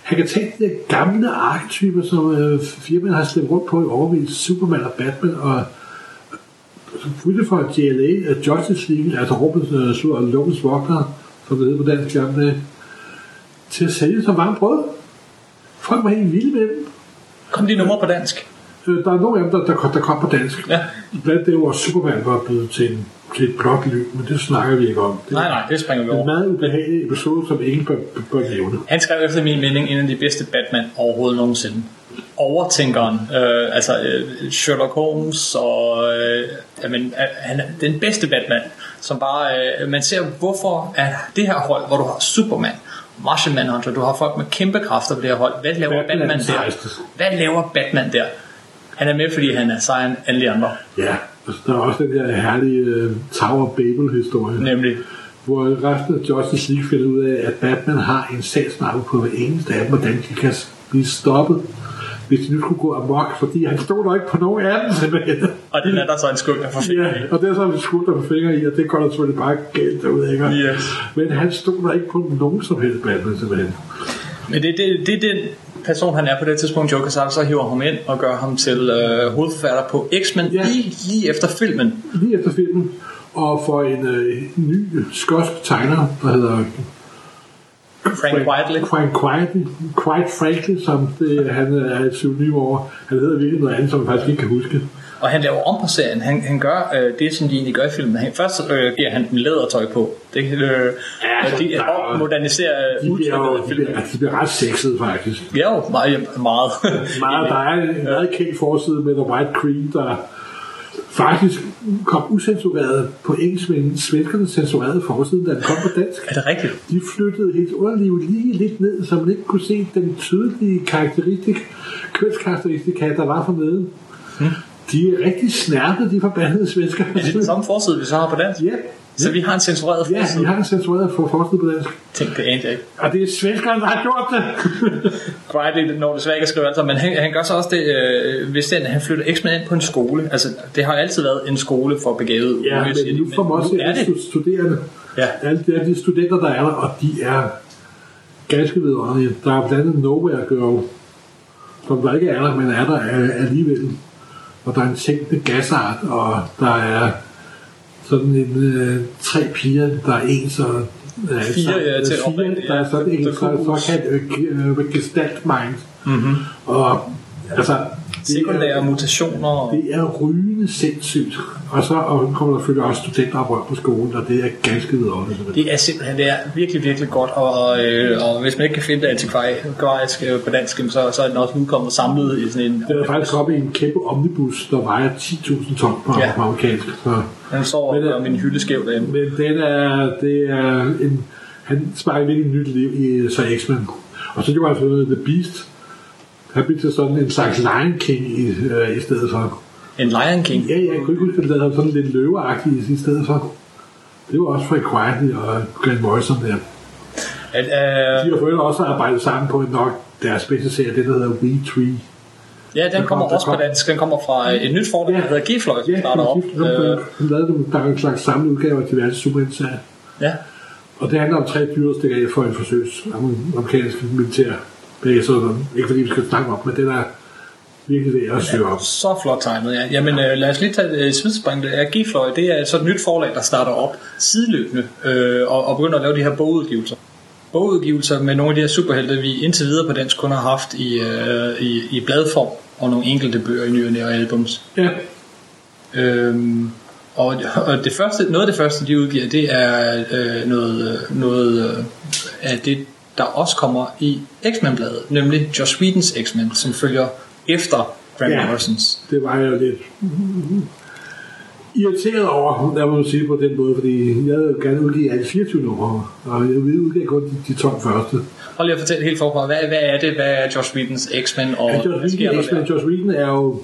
han kan tage de gamle arketyper, som øh, firmaet har slæbt rundt på i overvis, Superman og Batman, og fulgte fra JLA, uh, Justice League, altså Robins, uh, Lovens Vogter, som det hedder på dansk gamle, til at sælge som varmt brød. Folk var helt vilde med dem. Kom de numre på dansk? Øh, der er nogle af dem, der, der, der kom på dansk. Ja. Blandt det, hvor Superman var blevet til, en, til et blot løb, men det snakker vi ikke om. Det nej, nej, det springer vi er en over. meget ubehagelig episode, som ingen bør, bør nævne. Han skrev efter min mening en af de bedste Batman overhovedet nogensinde. Overtænkeren, øh, altså øh, Sherlock Holmes, og øh, jamen, øh, han er den bedste Batman, som bare, øh, man ser hvorfor er det her hold, hvor du har Superman, Martian Manhunter, du har folk med kæmpe kræfter på det her hold, hvad laver Batman Batman, er der? Hvad laver Batman der? Han er med, fordi han er sejere end de andre, Ja, altså, der er også den der herlige uh, Tower Babel-historie. nemlig hvor resten af Justice League finder ud af, at Batman har en sagsmappe på hver eneste af dem, hvordan de kan blive stoppet, hvis de nu skulle gå amok, fordi han stod der ikke på nogen af dem simpelthen. Og den er der så en skuld, der får fingre Ja, i. og det er så vi skudt der på fingre i, og det går der selvfølgelig bare galt derude, ikke? Yes. Men han stod der ikke på nogen som helst Batman simpelthen. Men det, det, det er den person, han er på det tidspunkt, Joe Quesada, så hiver ham ind og gør ham til øh, hovedforfatter på X-Men Ja. lige, lige efter filmen. Lige efter filmen, og for en øh, ny skotsk tegner, der hedder Frank Whiteley. Frank Quietly, Quite Frankly, som det, han er et pseudonym over. Han hedder virkelig noget andet, som jeg faktisk ikke kan huske. Og han laver om på serien. Han, han gør øh, det, som de egentlig gør i filmen. Han, først øh, giver han dem lædertøj på. Det, øh, ja, de der er- moderniserer De bliver, jo, de, bliver, de bliver ret sexede, faktisk. Ja, jo, meget. meget. Meget, der er en meget kendt forside med The White Cream, der faktisk kom usensureret på engelsk, men svenskerne censurerede forsiden, da den kom på dansk. er det rigtigt? De flyttede helt underlivet lige lidt ned, så man ikke kunne se den tydelige karakteristik, kønskarakteristika, der var for neden. De er rigtig snærpede, de forbandede svensker. Er det den samme forside, vi så har på dansk? Ja, Så vi har en censureret ja, forside? vi har en censureret for forside på dansk. Tænk, det anede jeg ikke. Og det er svenskerne, der har gjort det. Riley når desværre ikke at skrive alt sammen, men han, han gør så også det, øh, hvis den, han flytter x ind på en skole. Altså, det har altid været en skole for begavet Ja, unge, men nu får man også er alle studerende. Ja. Alle de, de studenter, der er der, og de er ganske vidunderlige. Der er blandt andet Nowhere Girl, som der ikke er der, men er der øh, alligevel. Og der er en tænkende gasart, og der er sådan en øh, tre piger, der er en så... Øh, Fire, så, ja, til fire, der er ja. sådan en The så, såkaldt øh, øh, gestalt mind. Mhm. Mm-hmm. Og altså... det er- Sekundære mutationer. Og, det er rygende sindssygt. Og så og kommer der selvfølgelig også studenter på skolen, og det er ganske vidunderligt. det er simpelthen det er virkelig, virkelig godt, og, og, øh, og hvis man ikke kan finde det antikvarisk øh, på dansk, så, så er den også udkommet samlet i sådan en... Den er faktisk kommet i en kæmpe omnibus, der vejer 10.000 ton på, Ja. amerikansk. Så. Den står Men, øh, og min hylde skæv derinde. Men den er, det er en, han sparker virkelig nyt liv i så X-Men. Og så gjorde han for The Beast. Han blev til sådan en slags Lion King i, øh, i stedet for. En Lion King. Ja, ja, jeg kunne ikke huske, at det havde sådan lidt løveagtigt i stedet for. Det var også Frank Quietly og Grant Morrison der. At, De øh, har for også arbejdet sammen på nok deres bedste serie, det der hedder We Tree. ja, den Der kommer kom- også der på dansk. Den kommer fra øh, et nyt forlag, der Ja. hedder G-Fløj, som Ja, starter op. de, Øh, de lavede der er en slags samlet udgave af diverse Superman-serier. ja. Og det handler om tre dyr, der stikker af for en forsøgs amerikansk militær base. og Ikke fordi vi skal snakke om, men den er virkelig det, jeg søger op. Så flot tegnet, ja. Jamen øh, lad os lige tage øh, er Gifløj, det er så et nyt forlag, der starter op sideløbende øh, og, og begynder at lave de her bogudgivelser. Bogudgivelser med nogle af de her superhelte, vi indtil videre på dansk kun har haft i, øh, i, i bladform og nogle enkelte bøger i ny og albums. Ja, Øhm, Og, og det første, noget af det første, de udgiver, det er øh, noget, noget øh, af det, der også kommer i X-Men-bladet, nemlig Joss Whedons X-Men, som følger efter Grant Ja. Morrisons. Det var jeg lidt irriteret over, lad mig sige på den måde, fordi jeg havde gerne udgive alle 24 numre, og jeg ville udgive kun de, de 12 første. Prøv lige at fortælle helt forfra, hvad, hvad er det, hvad er Joss Whedons X-Men, og Ja, sker Whedon, der X-Men, der? Joss Whedon er jo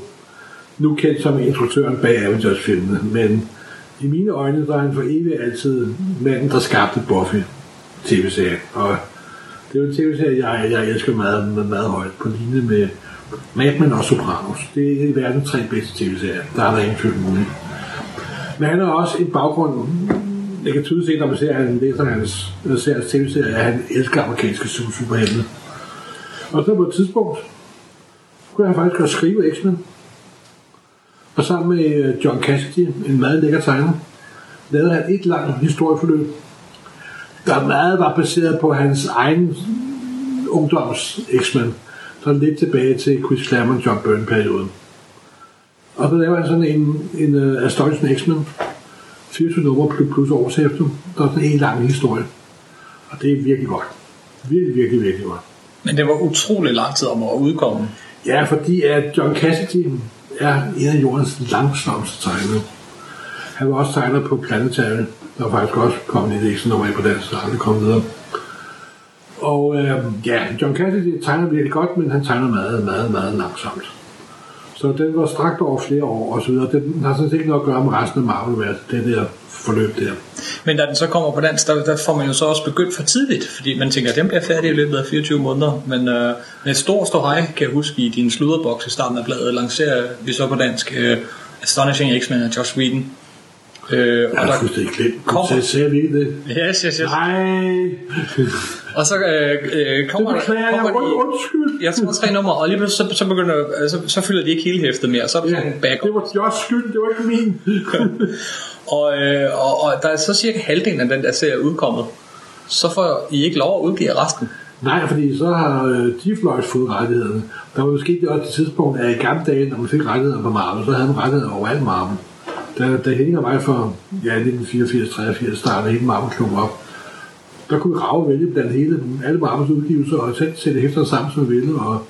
nu kendt som instruktøren bag Avengers-filmene, men i mine øjne, der er han for evigt altid manden, der skabte Buffy tv-serien. Og det er jo en tv-serie, jeg, jeg elsker meget, meget, meget højt, på linje med Mad Men og Sopranos. Det er i verden tre bedste tv-serier. Der er der ingen tvivl muligt. Men han har også en baggrund, jeg kan tydeligt se, når man ser, han læser hans, ser hans tv-serie, at han elsker amerikanske superhelte. Og så på et tidspunkt, kunne jeg faktisk godt skrive X-Men. Og sammen med øh, John Cassidy, en meget lækker tegner, lavede han et langt historieforløb, der meget var baseret på hans egen ungdoms X-Men. Så lidt tilbage til Chris Claremont John Byrne-perioden. Og så laver han sådan en, en uh, Astonishing X-Men. 24 numre plus, plus oversæfter. Der er sådan en lang historie. Og det er virkelig godt. Virkelig, virkelig, virkelig godt. Men det var utrolig lang tid om at udkomme. Ja, fordi at John Cassidy er en af jordens langsomste tegnere. Han var også tegner på Planetary. Der var faktisk også kommet et ekstra nummer på den, så aldrig kom videre. Og øh, ja, John Cassidy tegner virkelig godt, men han tegner meget, meget, meget langsomt. Så den var strakt over flere år og så videre. Den har sådan set ikke noget at gøre med resten af Marvel, det der forløb der. Men da den så kommer på dansk, der, der får man jo så også begyndt for tidligt, fordi man tænker, at den bliver færdig i løbet af 24 måneder. Men øh, med stor stor hej, kan jeg huske, i din sluderboks i starten af bladet, lancerer vi så på dansk øh, Astonishing X-Men af Josh Whedon. Øh, Jeg og har der, fuldstændig glemt. kommer- sagde vi det. yes, yes, yes. Nej, Og så øh, øh, det kommer, beklager jeg. kommer de, Undskyld. jeg tror tre numre, og lige så, så, begynder, så, så fylder de ikke hele hæftet mere, så er der Ja, sådan nogle backup. det var Josh skyld, det var ikke min. Og, øh, og, og der er så cirka halvdelen af den der serie udkommet. Så får I ikke lov at udgive resten. Nej, fordi så har øh, G-Floyd fået rettighederne. Der var måske det også det tidspunkt, at i gamle dage, når man fik rettigheder på Marvel, så havde man rettigheder over alt Marvel. Da, da Henning og mig for ja, 1984-83 startede hele Marmorklubben op, der kunne vi rave vælge blandt hele, alle Marmors udgivelser og selv sætte hæfter sammen, som vi ville. Og,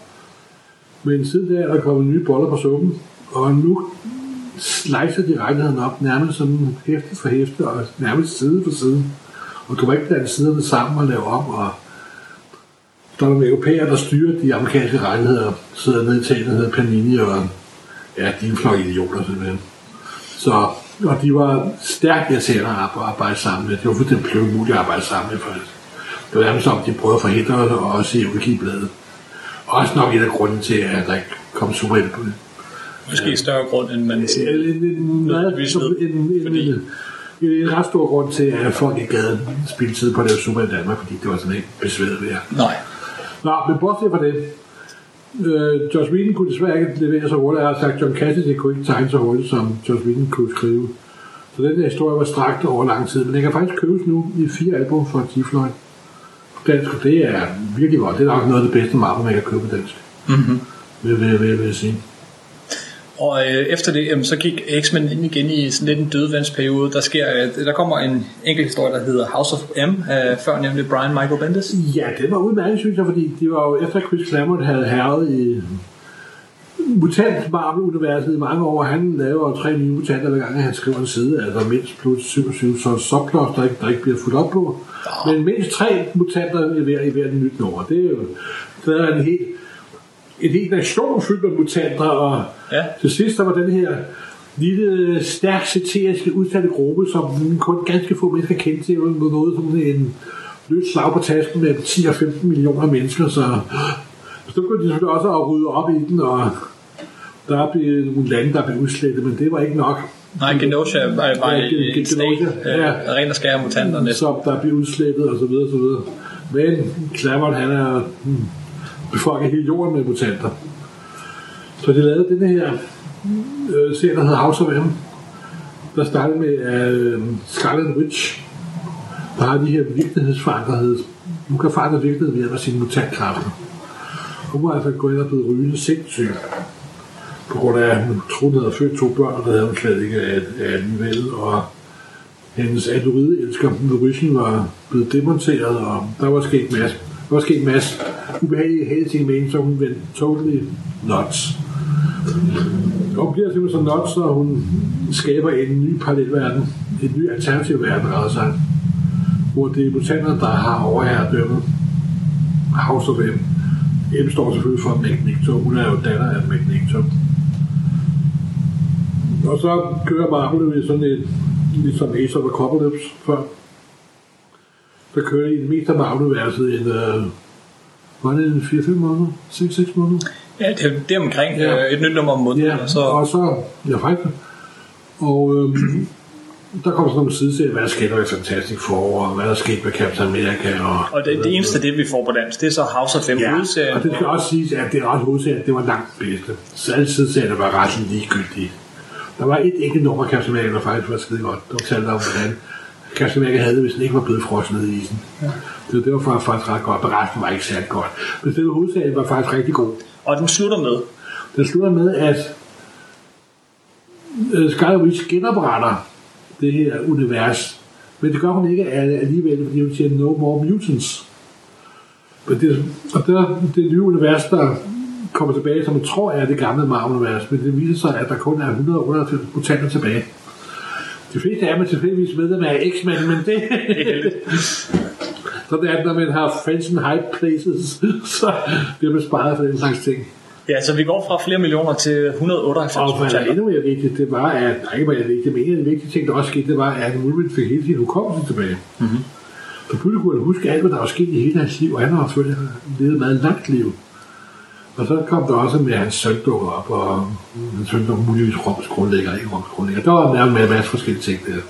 men siden da er der kommet nye boller på suppen, og nu slicer de rettighederne op nærmest som hæfte for hæfte og nærmest side for side. Og du må ikke blande siderne sammen og lave om, og der er nogle europæere, der styrer de amerikanske rettigheder, sidder nede i talen, hedder Panini, og ja, de er en flok idioter simpelthen. Så, og de var stærkt irriterende at arbejde, sammen med. Det var fuldstændig blevet umuligt at arbejde sammen med, faktisk. Det var nærmest som, de prøvede at forhindre os og også i udgivebladet. Også nok en af grunden til, at der ikke kom superhelte på det. Måske i større grund, end man siger. En, en, en, en, en, fordi- en, en, en ret stor grund til, at folk ikke gad spille tid på det super i Danmark, fordi det var sådan ikke besværet ved jer. Nej. Nå, men bortset fra det. Øh, Josh Whedon kunne desværre ikke levere så hurtigt. Jeg har sagt, John Cassidy kunne ikke tegne så hurtigt, som Josh Whedon kunne skrive. Så den der historie var strakt over lang tid. Men den kan faktisk købes nu i fire album fra. På dansk, og det er virkelig godt. Det er nok noget af det bedste Marvel, man kan købe på dansk. Mm-hmm. Vil, vil, vil, vil jeg sige. Og øh, efter det, jamen, så gik X-Men ind igen i sådan lidt en dødvandsperiode. Der, sker, øh, der kommer en enkelt historie, der hedder House of M, øh, før nemlig Brian Michael Bendis. Ja, det var udmærket, synes jeg, fordi det var jo efter Chris Claremont havde herret i mutant Marvel-universet i mange år. Han laver tre nye mutanter hver gang, han skriver en side, altså mindst plus 27, så subplots, der ikke, der ikke bliver fuldt op på. Men mindst tre mutanter i hver, i hver nyt nummer. Det er jo så er en helt, en helt nation fyldt med mutanter, og Ja. til sidst der var den her lille, stærk satiriske udsatte gruppe, som kun ganske få mennesker kendte til, med noget som en løs slag på tasken med 10 og 15 millioner mennesker, så så kunne de selvfølgelig også at rydde op i den, og der blev nogle lande, der blev udslettet, men det var ikke nok. Nej, Genosha var, var Ja, en stat, øh, ja. ren og skære mutanterne. som der blev udslettet og så videre, og så videre. Men Claremont, han er hmm, befolke hele jorden med mutanter. Så de lavede den her øh, serie, der hedder House of M, der startede med øh, Scarlet Witch, der har de her virkelighedsforandrede. Hun kan forandre virkeligheden ved hjælp af sine mutantkræfter. Hun var altså gået ind og blevet rygende sindssyg. på grund af, at hun troede, hun havde født to børn, og der havde hun slet ikke af, af vel, og hendes androide elsker Vision var blevet demonteret, og der var sket masser. der var sket masser masse ubehagelige hele ting så hun vendte totally nuts. Og hun bliver simpelthen så nuts, når hun skaber en ny parallelverden, en ny alternativ verden, altså, hvor det er mutanterne, der har overherredømmet. House of M. M står selvfølgelig for Magneto. Hun er jo datter af Magneto. Og så kører Marvel jo i sådan et, ligesom Ace of Apocalypse før. der kører i det meste af Marvel-universet en, uh, var det en 4-5 måneder? 6-6 måneder? Ja, det, det er omkring Ja. øh, et nyt nummer om måneden. Ja, og så, og så, ja faktisk. Og øhm, der kommer sådan nogle sideserier, hvad der skete med Fantastic Four, og hvad der skete med Captain America. Og, og det, det eneste, det vi får på dansk, det er så House of M Ja, hovedserien. og det skal også siges, at det er ret hovedserien, det var langt bedste. Så alle sideserierne var ret ligegyldige. Der var et enkelt nummer Captain America, der faktisk var skide godt. Der fortalte om, hvordan Captain America havde, det, hvis den ikke var blevet frosset ned i isen. Ja. Det, det var faktisk- faktisk ret godt, men resten var ikke særlig godt. Men selve hovedserien var faktisk rigtig god. Og den slutter med, Den slutter med, at øh, Sky Witch genopretter det her univers. Men det gør hun ikke al- alligevel, fordi hun siger no more mutants. Men det, og det er det nye univers, der kommer tilbage, som man tror er det gamle Marvel-univers, men det viser sig, at der kun er 198 mutanter tilbage. De fleste af dem er tilfældigvis medlem af X-Men, men det, så det er, når man har friends in high places, så bliver man sparet for den slags ting. Ja, så vi går fra flere millioner til 198 Og hvad der er endnu mere vigtigt, det var, at, nej, ikke mere vigtigt, men en af de vigtige ting, der også skete, det var, at Wolverine fik hele sin hukommelse tilbage. Mm-hmm. Så pludselig kunne han huske alt, hvad der var sket i hele hans liv, og han har selvfølgelig levet et meget langt liv. Og så kom der også med, hans søn dukkede op, og hans søn var muligvis Roms grundlægger, ikke Roms grundlægger. Der var med, med en masse forskellige ting der.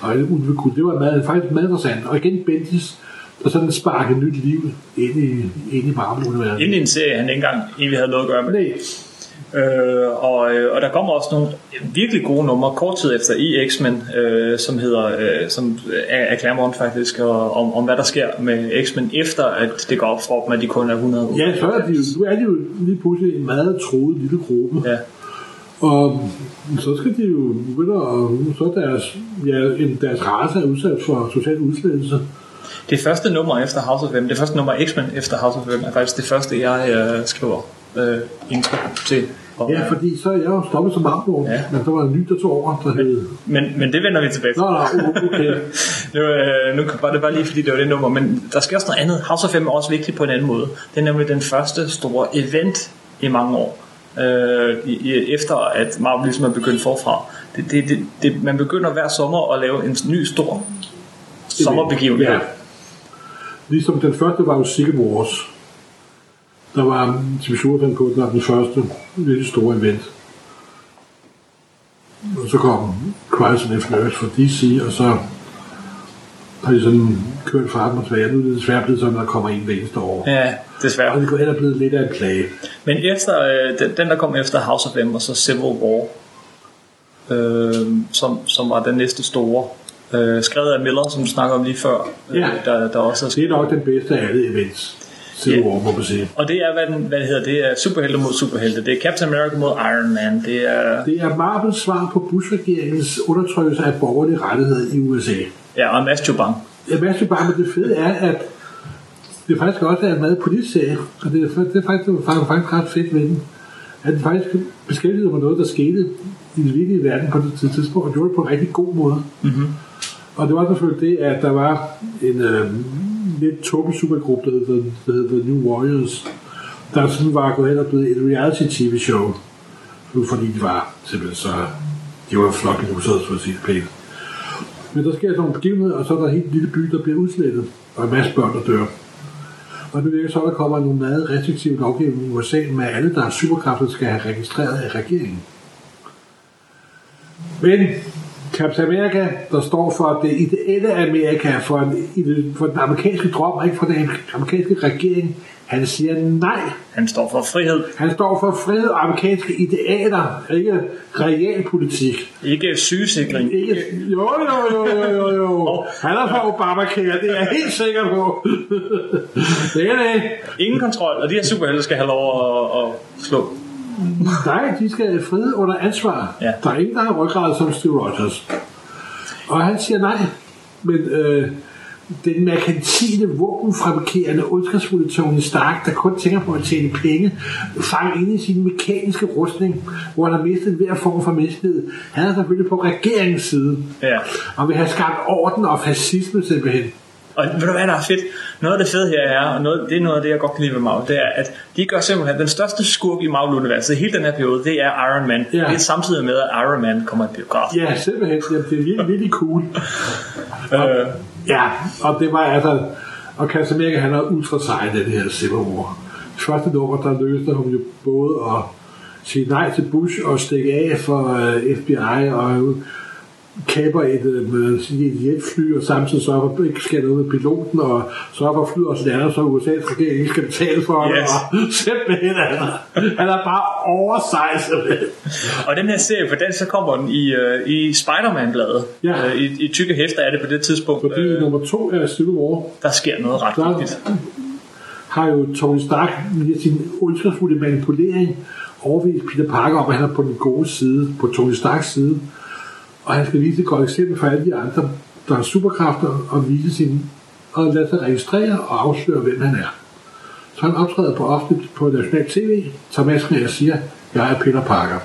Og Ulve Kuld, det var meget, faktisk meget interessant. Og igen Bendis, der sådan sparkede nyt liv ind i, ind i Marvel-universet. Ind i en serie, han ikke engang egentlig havde noget at gøre med. Nej, Øh, og, øh, og der kommer også nogle virkelig gode numre kort tid efter i X-Men, øh, som hedder øh, som er, er Claremont faktisk, og, om, om hvad der sker med X-Men efter at det går op for dem, at de kun er 100 Ja, så er de jo, nu er de jo lige pludselig en meget troet lille gruppe. Ja. Og så skal de jo begynde at, så er deres, ja, en, deres race er udsat for social udslettelse. Det første nummer efter House of M, det første nummer X-Men efter House of M, er faktisk det første, jeg øh, skriver øh, intro til. Og, Ja, fordi så er jeg jo stoppet som Marmor, Ja. men så var der en ny, der tog over, der hed... men, men det vender vi tilbage til. Nå, nå, okay. Nu, øh, nu var det bare lige fordi det var det nummer Men der sker også noget andet House of M er også vigtigt på en anden måde Det er nemlig den første store event i mange år øh, i, i, Efter at Marvel ligesom er begyndt forfra det, det, det, det, Man begynder hver sommer at lave en ny stor Sommerbegivenhed Ja. Ligesom den første var jo Wars. Der var TV 7 på, den var den første lidt store event. Og så kom Crisis and Flash fra DC, og så har de sådan kørt frem og tilbage. Nu er det desværre blevet sådan, at der kommer en hver eneste år. Ja, desværre Og det kunne ellers blevet lidt af en plage. Men efter øh, den, den der kom efter House of M Og så Civil War øh, som, som var den næste store øh, Skrevet af Miller Som du snakker om lige før øh, Ja. der, der også er Det er nok den bedste af alle events. Civil Ja. War, må man sige. Og det er, hvad, den, hvad hedder, det er superhelte mod superhelte. Det er Captain America mod Iron Man. Det er, Det er Marvels svar på Bush-regeringens undertrykkelse af borgerlige rettigheder i USA. ja, og Masturban. Jeg mærker bare, men det fede er, at det faktisk også er en meget politisk serie, og det er, det er faktisk, det er faktisk, faktisk ret fedt ved den. At den faktisk beskæftiger sig med noget, der skete i den virkelige verden på det tidspunkt, og gjorde det på en rigtig god måde. Mm-hmm. Og det var selvfølgelig det, at der var en øh, lidt tåbelig supergruppe, der hed, der hed The New Warriors, der sådan var gået hen og blevet et reality-tv-show, fordi de var simpelthen så... De var flot illustreret, for at sige det pænt. Men der sker sådan nogle begivenheder, og så er der en helt lille by, der bliver udslettet, og en masse børn, der dør. Og det virker så, at der kommer nogle meget restriktive lovgivning i USA, med at alle, der har superkræfter, skal have registreret af regeringen. Men Captain America, der står for det ideelle Amerika, for, en, for den amerikanske drøm, ikke for den amerikanske regering, han siger nej. Han står for frihed, Han står for frihed og amerikanske idealer, ikke realpolitik. ikke sygesikring. Ikke, jo, jo, jo, jo, jo, jo. Han er fra Obamacare, det er jeg helt sikker på. det er det. Ingen kontrol, og de her superhelte skal have lov at, at slå Nej, de skal frihed under ansvar. Ja. Der er ingen, der har ryggrad som Steve Rogers. Og han siger nej. Men øh, den merkantile, våbenfabrikerende, ondskabsfulde Tony Stark, der kun tænker på at tjene penge, fanger ind i sin mekaniske rustning, hvor han har mistet hver form for menneskelighed. Han er selvfølgelig på regeringens side, Ja. og vil have skabt orden og fascisme simpelthen. Og ved du hvad, der er fedt? Noget af det fede her er, og noget, det er noget af det, jeg godt kan lide ved Marvel, det er, at de gør simpelthen, den største skurk i Marvel-universet hele den her periode, det er Iron Man. Ja. Det er samtidig med, at Iron Man kommer i biograf. Ja, simpelthen. Jamen, det er virkelig, virkelig cool. Øh, Ja, og det var altså... Og Captain America, han er ultra sej i det her Civil War. Første nummer, der løste hun jo både at sige nej til Bush og stikke af for uh, FBI og kaber et, et jetfly og samtidig sørge for, ikke sker noget med piloten og sørge for, at flyet også lander, så USA's regering ikke skal betale for det. Yes. Og simpelthen, altså, han er bare simpelthen. og den her serie, for den så kommer den i, øh, i Spider-Man-bladet. Ja. Øh, i, I tykke hæfter er det på det tidspunkt. Fordi Øh, nummer to er Civil War. der sker noget ret Der vigtigt. har jo Tony Stark via sin ondskabsfulde manipulering overvist Peter Parker om, at han er på den gode side, på Tony Starks side. Og han skal vise et godt eksempel for alle de andre, der har superkræfter, og vise sin, og lade sig registrere og afsløre, hvem han er. Så han optræder på offentligt på national tv, tager masken af og siger, jeg er Peter Parker.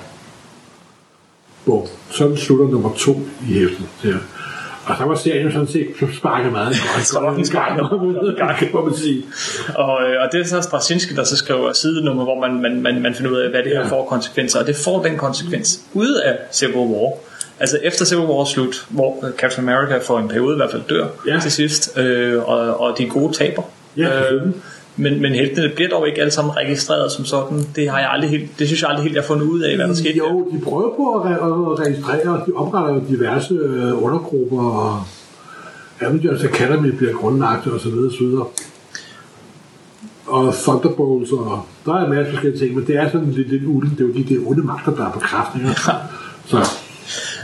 Bum. Sådan slutter nummer to i hæftet. siger. Og så var serien sådan set sparket meget godt. Så var den sparket kan man sige. Og, øh, og det er så Straczynski, der så skriver sidenummer, hvor man, man, man, man finder ud af, hvad det her Ja. får konsekvenser. Og det får den konsekvens ud af Civil War. Altså efter Civil War slut, hvor øh, Captain America for en periode i hvert fald dør Ja. til sidst, øh, og, og de gode taber. Ja, øh, men, men heltene bliver dog ikke alle sammen registreret som sådan. Det har jeg aldrig helt, det synes jeg aldrig helt, jeg har fundet ud af, hvad der skete. Jo, de prøver på at, re- at registrere, de opretter diverse øh, undergrupper, og Avengers Academy bliver grundlagt, og så videre, så videre. Og Thunderbolts, og der er en masse forskellige ting, men det er sådan lidt, lidt ulden. Det er jo de der onde magter, der er på kraft. Ikke? Så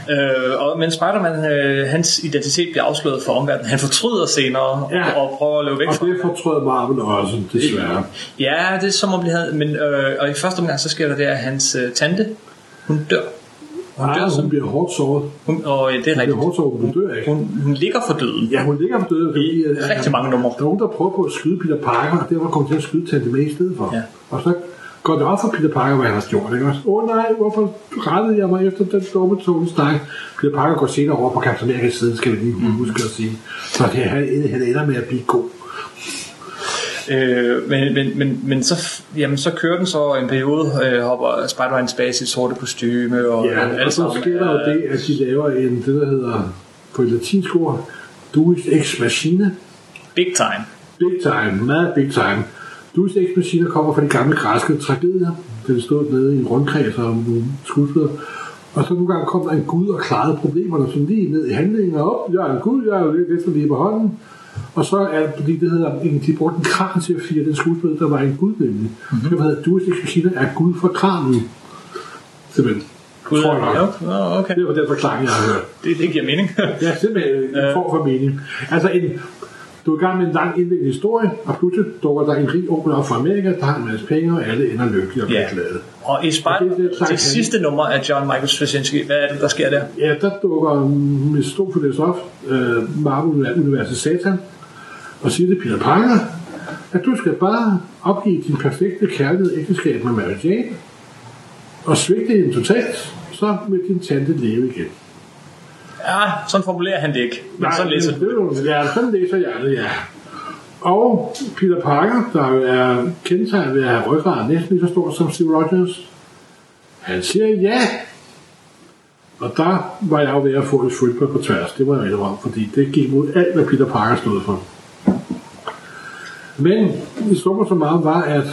Øh, og, men Spider-Man, øh, hans identitet bliver afsløret for omverdenen. Han fortryder senere Ja. og, og prøver at løbe væk og fra det fortrød Marvel også, desværre. Ja, det er som om vi havde, men øh, og i første omgang så sker der det, at hans øh, tante, hun dør. Hun dør Ja, hun som, bliver hårdt såret. hun, og øh, det er Hun bliver hårdt såret, hun dør ikke. Hun, hun ligger for døden. Ja, hun ligger på døden, fordi øh, rigtig mange numre. Der er nogen, der prøver på at skyde Peter Parker, og derfor kommer til at skyde Tante May i stedet for. Ja. Og så går det op for Peter Parker, hvad han har gjort. Ikke også? Åh oh, nej, hvorfor rettede jeg mig efter den dumme Tony Stark? Peter Parker går senere over på Captain America's side, skal vi lige huske at sige. Så det, han, han ender med at blive god. Øh, men, men, men, men så, jamen, så kører den så en periode, øh, hopper Spider-Man tilbage i sit sorte kostyme, og Ja, øh, og så sker der jo det, at de laver en, det der hedder på et latinsk ord, Deus Ex Machina. Big time. Big time, meget big time. Ex Machina kommer fra de gamle græske tragedier. Den stod nede i en rundkreds og nogle skuespillere. Og så nogle gange kom der en gud og klarede problemerne sådan lige ned i handlingen. Og op, jeg er en gud, jeg er lidt efter lige på hånden. Og så er det, fordi det hedder, de brugte en kran til at fire den skuespiller, der var en gud nemlig. Mm-hmm. Det hedder, Deus Ex Machina er gud for kranen. Simpelthen. Gud, Tror jeg nok. ja, okay. Det var den forklaring, jeg har hørt. Det, det giver mening. Ja, simpelthen en form for mening. Altså, en, du er i gang med en lang indviklet historie, og pludselig dukker der en rig onkel op fra Amerika, der har en masse penge, og alle ender lykkelige og Ja. glade. og i Og det det, det sidste nummer af John Michael Straczynski, hvad er det, der sker der? Ja, der dukker Mestofeles op, øh, Marvel-universet Satan, og siger til Peter Parker, at du skal bare opgive din perfekte kærlighed ægteskab med Mary Jane, og svigte hende totalt, så vil din tante leve igen. Ja, sådan formulerer han det ikke. Men sådan læser det, det, er ja, sådan læser jeg det, ja. Og Peter Parker, der er kendetegnet ved at have ryggrad næsten lige så stor som Steve Rogers, han siger ja. Og der var jeg jo ved at få et fodbold på tværs. Det var jeg jo om, fordi det gik mod alt, hvad Peter Parker stod for. Men det summer så meget var, at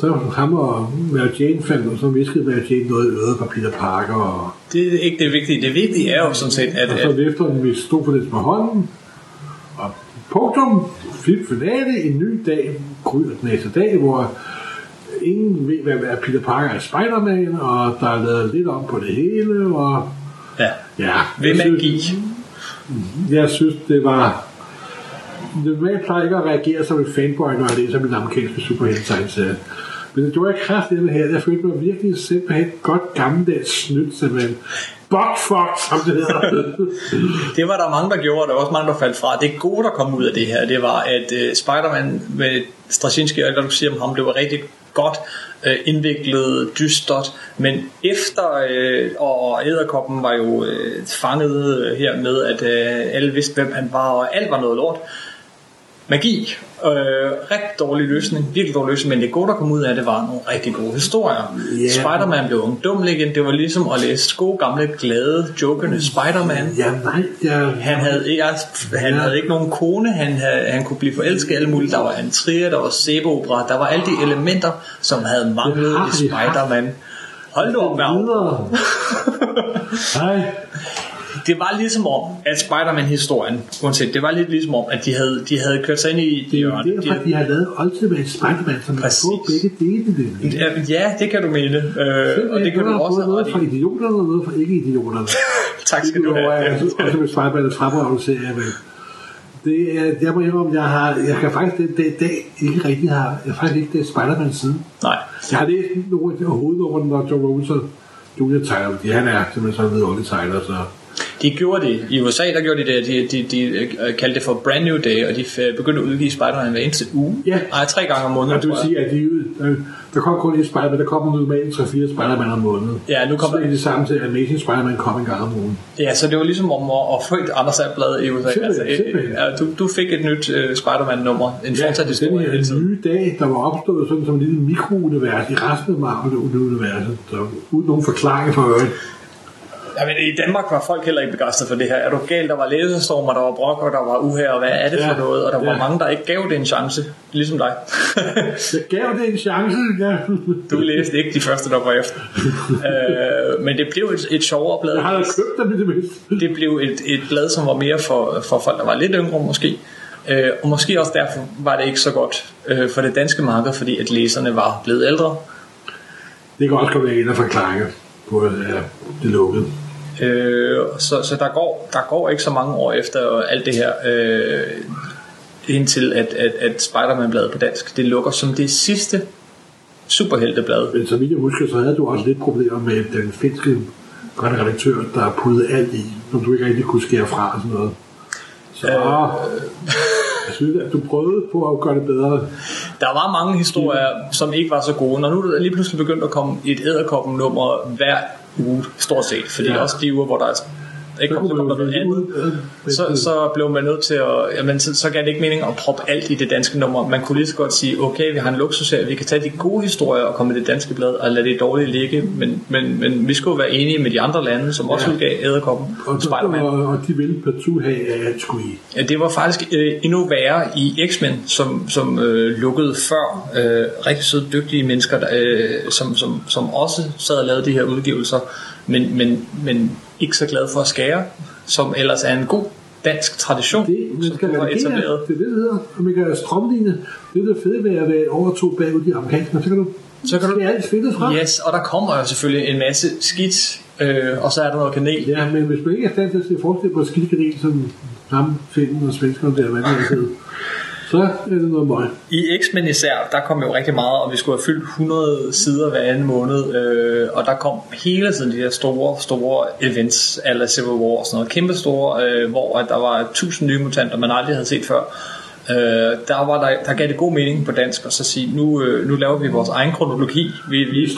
så ham og Mary Jane fandt, og så viskede Mary Jane noget i øret på Peter Parker, og Det er ikke det vigtige. Det vigtige er jo sådan set, at, og så at løfter den vi stod for det med hånden. Og punktum, flip finale, en ny dag, kryder den næste dag, hvor ingen ved, hvad hvad Peter Parker er Spider-Man, og der er lavet lidt om på det hele, og ja, ja. ved magi. Jeg synes, det var... Normalt plejer ikke at reagere som en fanboy, når jeg læser min amerikanske superhelte-tegneserie. Men det gjorde jeg kraftigt her. Jeg følte mig virkelig simpelthen godt gammeldags snydt, simpelthen. Buttfuck, som det hedder. Det var der mange, der gjorde, og der var også mange, der faldt fra. Det gode, der kom ud af det her, det var, at uh, Spider-Man med Straczynski, og du siger om ham, det var rigtig godt uh, indviklet, dystert, men efter, uh, og Æderkoppen var jo uh, fanget uh, her med, at uh, alle vidste, hvem han var, og alt var noget lort. Magi. Øh, rigtig dårlig løsning, virkelig dårlig løsning, men det gode, der kom ud af det, var nogle rigtig gode historier. Ja. Spider-Man blev dum igen. Det var ligesom at læse gode, gamle, glade, jokende Spider-Man. ja, nej, jeg... Han havde, ikke, han Ja. havde ikke nogen kone, han, havde, han kunne blive forelsket alle mulige. Der var en trier, der var sæbeopera, der var alle de elementer, som havde manglet i. Spider-Man. Hold nu op. Nej, Det var ligesom om, at Spider-Man-historien, uanset, det var lidt ligesom om, at de havde, de havde kørt sig ind i det det er jo hjørne. derfor, de har lavet Ultimate Spider-Man, som har Præcis. fået begge dele. Det. Ja, Ja, det kan du mene. Øh, og det kan du har også have noget fra idioterne og noget fra ikke-idioterne. Tak skal du have. at Ultimate Spider-Man er fremragende serie, men det er, jeg må indrømme, jeg har, jeg kan faktisk den dag, dag ikke rigtig har, jeg har faktisk ikke det Spider-Man siden. Nej, Jeg har læst nogle af de hovednummerne, når John Robinson Junior tegner, fordi han er simpelthen så vidunderlig tegner, så de gjorde det. I USA, der gjorde de det. De, de, de øh, kaldte det for Brand New Day, og de f- begyndte at udgive Spider-Man hver eneste uge. Ja. Nej, tre gange om måneden, og det vil sige, at de, øh, der kom kun et Spider-Man, der kom normalt 3-4 Spider-Man om måneden. Ja, nu kommer er det samme til, at Amazing Spider-Man kom en gang om ugen. Ja, så det var ligesom om at, at få et Anders blad i USA. Simpelthen, Altså, øh, simpelthen. ja, du, du fik et nyt uh, Spider-Man-nummer, en fortsat den historie her tiden. nye dag, der var opstået sådan som et lille mikrounivers i resten af Marvel-universet, uden nogen forklaring for øvrigt. Ja, men i Danmark var folk heller ikke begejstret for det her. Er du galt? Der var læsestormer, der var brok, og der var uhær, og hvad er det for Ja, noget? Og der var ja. mange, der ikke gav det en chance, ligesom dig. Jeg gav det en chance, ja. du læste ikke de første, der var efter. øh, men det blev et, et sjovere blad. Jeg har da købt dem det mindste. det blev et, et blad, som var mere for, for folk, der var lidt yngre måske. Øh, og måske også derfor var det ikke så godt øh, for det danske marked, fordi at læserne var blevet ældre. Det kan også være en af forklaringer på, at det lukkede. Øh, så så der, går, der går ikke så mange år efter alt det her, øh, indtil at, at, at Spider-Man-bladet på dansk, det lukker som det sidste superhelteblad. Men så vidt jeg husker, så havde du også lidt problemer med den finske grønne redaktør, der puttede alt i, som du ikke rigtig kunne skære fra og sådan noget. Så øh, jeg synes, at du prøvede på at gøre det bedre. Der var mange historier, som ikke var så gode. Når nu er lige pludselig begyndt at komme et æderkoppen nummer hver uge, stort set. Fordi Ja. også de uger, hvor der ikke Så kom, kunne du noget ud, øh, så, så blev man nødt til at, jamen, så, så gav det ikke mening at proppe alt i det danske nummer. Man kunne lige så godt sige, okay, vi har en luksusserie, vi kan tage de gode historier og komme i det danske blad, og lade det dårlige ligge, men, men, men vi skulle være enige med de andre lande, som også Ja. udgav æderkoppen, Og, Spider-Man. og, og de ville partout have, at skulle i. Ja, det var faktisk øh, endnu værre i X-Men, som, som øh, lukkede før. Øh, rigtig søde, dygtige mennesker, der, øh, som, som, som også sad og lavede de her udgivelser, men, men, men ikke så glade for at skære, som ellers er en god dansk tradition, Det, man som skal reagere. etableret. Det er det, det hedder. Og man kan strømligne. Det er det fede ved at være over to bagud de amerikanske. Så kan du, Så kan du- alt fedtet fra. Yes, og der kommer jo selvfølgelig en masse skidt, øh, og så er der noget kanel. Ja, men hvis man ikke er stand til at se forskel på skildkanel, som ham, finden og svenskerne der, hvad det er, hedder, så er det noget møg. I X-Men især, der kom jo rigtig meget, og vi skulle have fyldt 100 sider hver anden måned, øh, og der kom hele tiden de her store, store events, alle Civil War og sådan noget, kæmpe store, øh, hvor at der var 1000 nye mutanter, man aldrig havde set før. Øh, der, var der, der gav det god mening på dansk at så sige, nu, øh, nu laver vi vores egen kronologi. Vi, vi,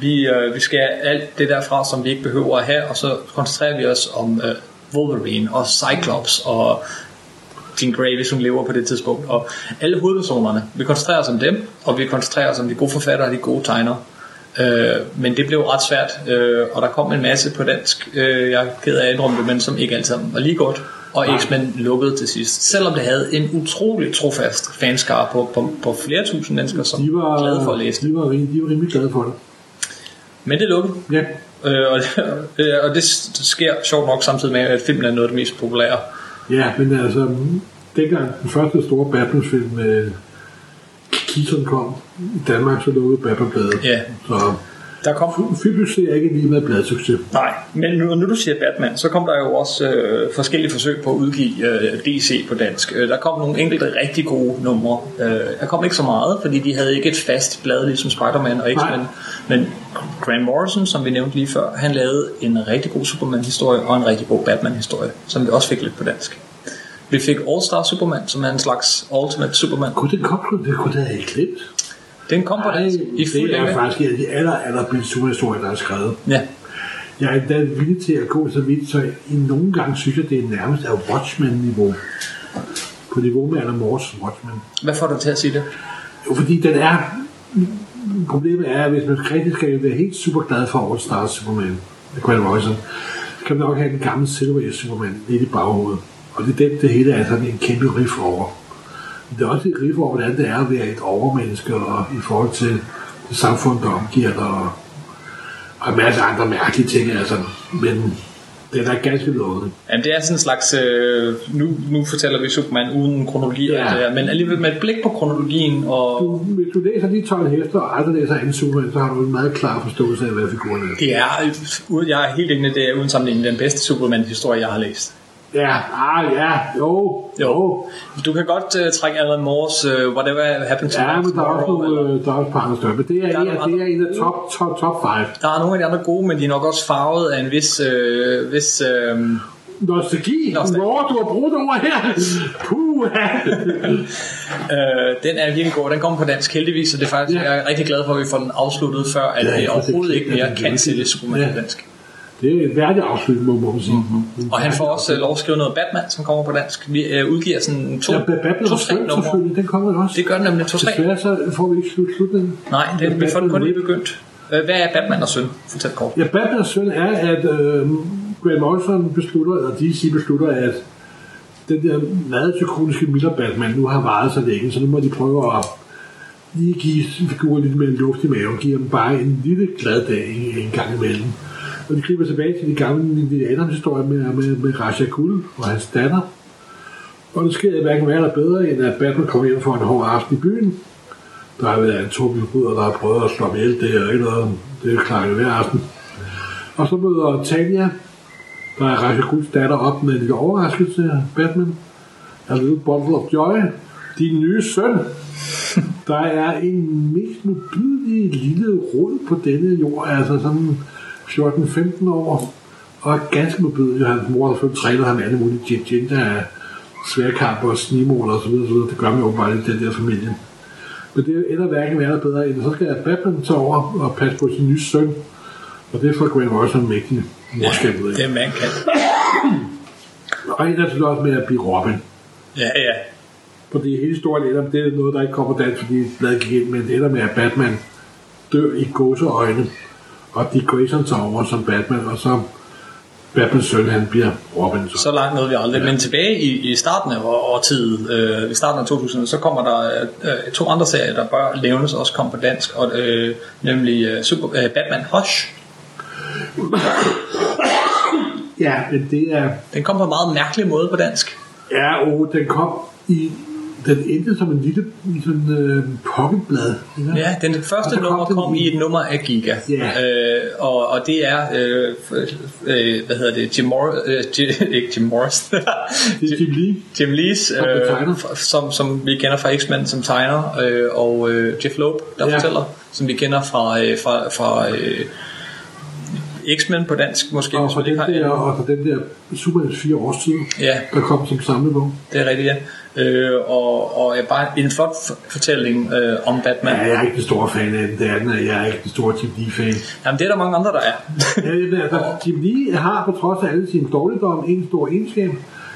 vi, øh, vi skal alt det derfra, som vi ikke behøver at have, og så koncentrerer vi os om øh, Wolverine og Cyclops og Jean Grey, hvis hun lever på det tidspunkt, og alle hovedpersonerne. Vi koncentrerer os om dem, og vi koncentrerer os om de gode forfattere og de gode tegnere. Øh, men det blev ret svært, øh, og der kom en masse på dansk, øh, jeg er ked af at indrømme det, men som ikke altid var lige godt. Og X-Men lukkede til sidst, selvom det havde en utrolig trofast fanskare på, på, på flere tusind mennesker, som De var, glade for at læse det. de var, de var rimelig glade for det. Men det lukkede, Ja, Øh, og, øh, og det sker sjovt nok samtidig med, at filmen er noget af det mest populære. ja men altså, dengang den første store Batman-film med Keaton kom i Danmark, så lukkede Batman-bladet. Ja. Så Der kom Filmsucces er ikke lige med bladsucces. Nej, men nu, nu du siger Batman, så kom der jo også øh, forskellige forsøg på at udgive øh, DC på dansk. Øh, der kom nogle enkelte rigtig gode numre. Øh, der kom ikke så meget, fordi de havde ikke et fast blad ligesom Spider-Man og X-Men. Men Grant Morrison, som vi nævnte lige før, han lavede en rigtig god Superman-historie og en rigtig god Batman-historie, som vi også fik lidt på dansk. Vi fik All Star Superman, som er en slags Ultimate Superman. Kunne det komme det kunne det have ikke glemt. Den kom på dansk i fuld det er længde. faktisk en af de aller, aller bedste superhistorier, der er skrevet. Ja, Jeg er endda villig til at gå så vidt, så i nogle gange synes jeg, det er nærmest af Watchmen-niveau. På niveau med Alan Moores Watchmen. hvad får du til at sige det? Jo, fordi den er... Problemet er, at hvis man rigtig skal være helt super glad for All Star Superman, Grant Morrison, kan man nok have den gamle Silver Superman lidt i baghovedet. Og det er den, det hele er sådan en kæmpe riff over. Men det er også et riff over, hvordan det er at være et overmenneske, og i forhold til det samfund, der omgiver dig, og, og en masse andre mærkelige ting, altså. Men den er ganske lovende. Jamen, det er sådan en slags... Øh, nu, nu fortæller vi Superman uden kronologi, Ja. ja. det er, men alligevel med et blik på kronologien. Og Du, hvis du læser de 12 hæfter, og aldrig læser anden Superman, så har du en meget klar forståelse af, hvad figuren er. det er, jeg er helt enig, det er uden sammenligning den bedste Superman-historie, jeg har læst. Ja, ah, ja, jo, jo. Du kan godt uh, trække Alan Moores uh, Whatever Happened to Ja, men der er også nogle, øh, der er også par andre større, men det er, Der er en, nogle det er en af top, top, top 5. Der er nogle af de andre gode, men de er nok også farvet af en vis... Øh, vis øh, Nostalgi, Nostalgi. hvor du har brugt ord her. Puh, øh, den er virkelig god. Den kommer på dansk heldigvis, og det er faktisk, Ja. jeg er rigtig glad for, at vi får den afsluttet, før at Ja, det overhovedet ikke er mere kan virkelig- sælge Superman Ja. dansk. Det er et værdigt afslut, må man sige. Mm-hmm. Og han får også øh, lov at skrive noget Batman, som kommer på dansk. Vi øh, udgiver sådan to, Ja, Batman to og numre. selvfølgelig, den kommer også. Det gør den nemlig to tre. Desværre så får vi ikke slut slutningen. Nej, det Men vi får den kun Batman- lige begyndt. Øh, Hvad er Batman og søn? Fortæl kort. Ja, Batmans søn er, at øh, Grant Morrison beslutter, eller DC beslutter, at den der meget ikoniske Miller Batman nu har varet så længe, så nu må de prøve at lige give figuren lidt mere luft i maven, give dem bare en lille glad dag en gang imellem. Og de griber tilbage til de gamle historie med, med, med Raja Ghul og hans datter. Og det sker hverken værre eller bedre, end at Batman kommer hjem for en hård aften i byen. Der har været en Tobi Ruder, der har prøvet at slå ham ihjel. Det er ikke noget, det er klart hver aften. Og så møder Tanya, der er Raja Ghuls datter, op med en lille overraskelse af Batman. A little bundle of joy. Din nye søn. Der er en mest modbydelig lille rod på denne jord, altså sådan 14-15 år, og er ganske modbydelig. Hans mor har trænet ham alle mulige gin, der er sværkamp og snigmåler osv. osv. Det gør man åbenbart i den der familie. Men det ender hverken værre bedre, end så skal Batman tage over og passe på sin nye søn. Og det får også en mægtig morskab ud af. Det er man kan. Og en er selvfølgelig også med at blive Robin. Ja, ja. Fordi hele historien ender, det er noget, der ikke kommer dansk, fordi bladet gik ind, men det ender med, at Batman dør i gåseøjne, og Dick Grayson tager over som Batman, og så Batmans søn, han bliver Robin. Så. Så langt nåede vi aldrig. Men tilbage i, i starten af år- årtiet, øh, i starten af 2000, så kommer der øh, to andre serier, der bør nævnes, også kom på dansk, og, øh, nemlig øh, Super, øh, Batman Hush. Ja, men det er... Den kom på en meget mærkelig måde på dansk. Ja, og den kom i... Den endte som en lille sådan, øh, pocketblad. ikke? Ja, den første så nummer kom i et nummer af Giga. Ja. Øh, og, og det er, øh, øh, hvad hedder det, Jim Morris, øh, Jim, ikke Jim Morris, Det er Jim Lee. Jim Lees, Som øh, som, som vi kender fra X-Men som tegner, øh, og øh, Jeff Loeb, der ja. fortæller, som vi kender fra, øh, fra, fra øh, X-Men på dansk, måske. Og fra den der, og fra den der Supermans fire årstid, Ja, der kom som samlebog. det er rigtigt, ja. Øh, og, og er bare en flot fortælling øh, om Batman. Ja, jeg er ikke den store fan af den. Det er den, jeg er ikke den store Jim Lee-fan. Jamen, det er der mange andre, der er. Ja, altså, Jim Lee har på trods af alle sine dårligdomme en stor egenskab.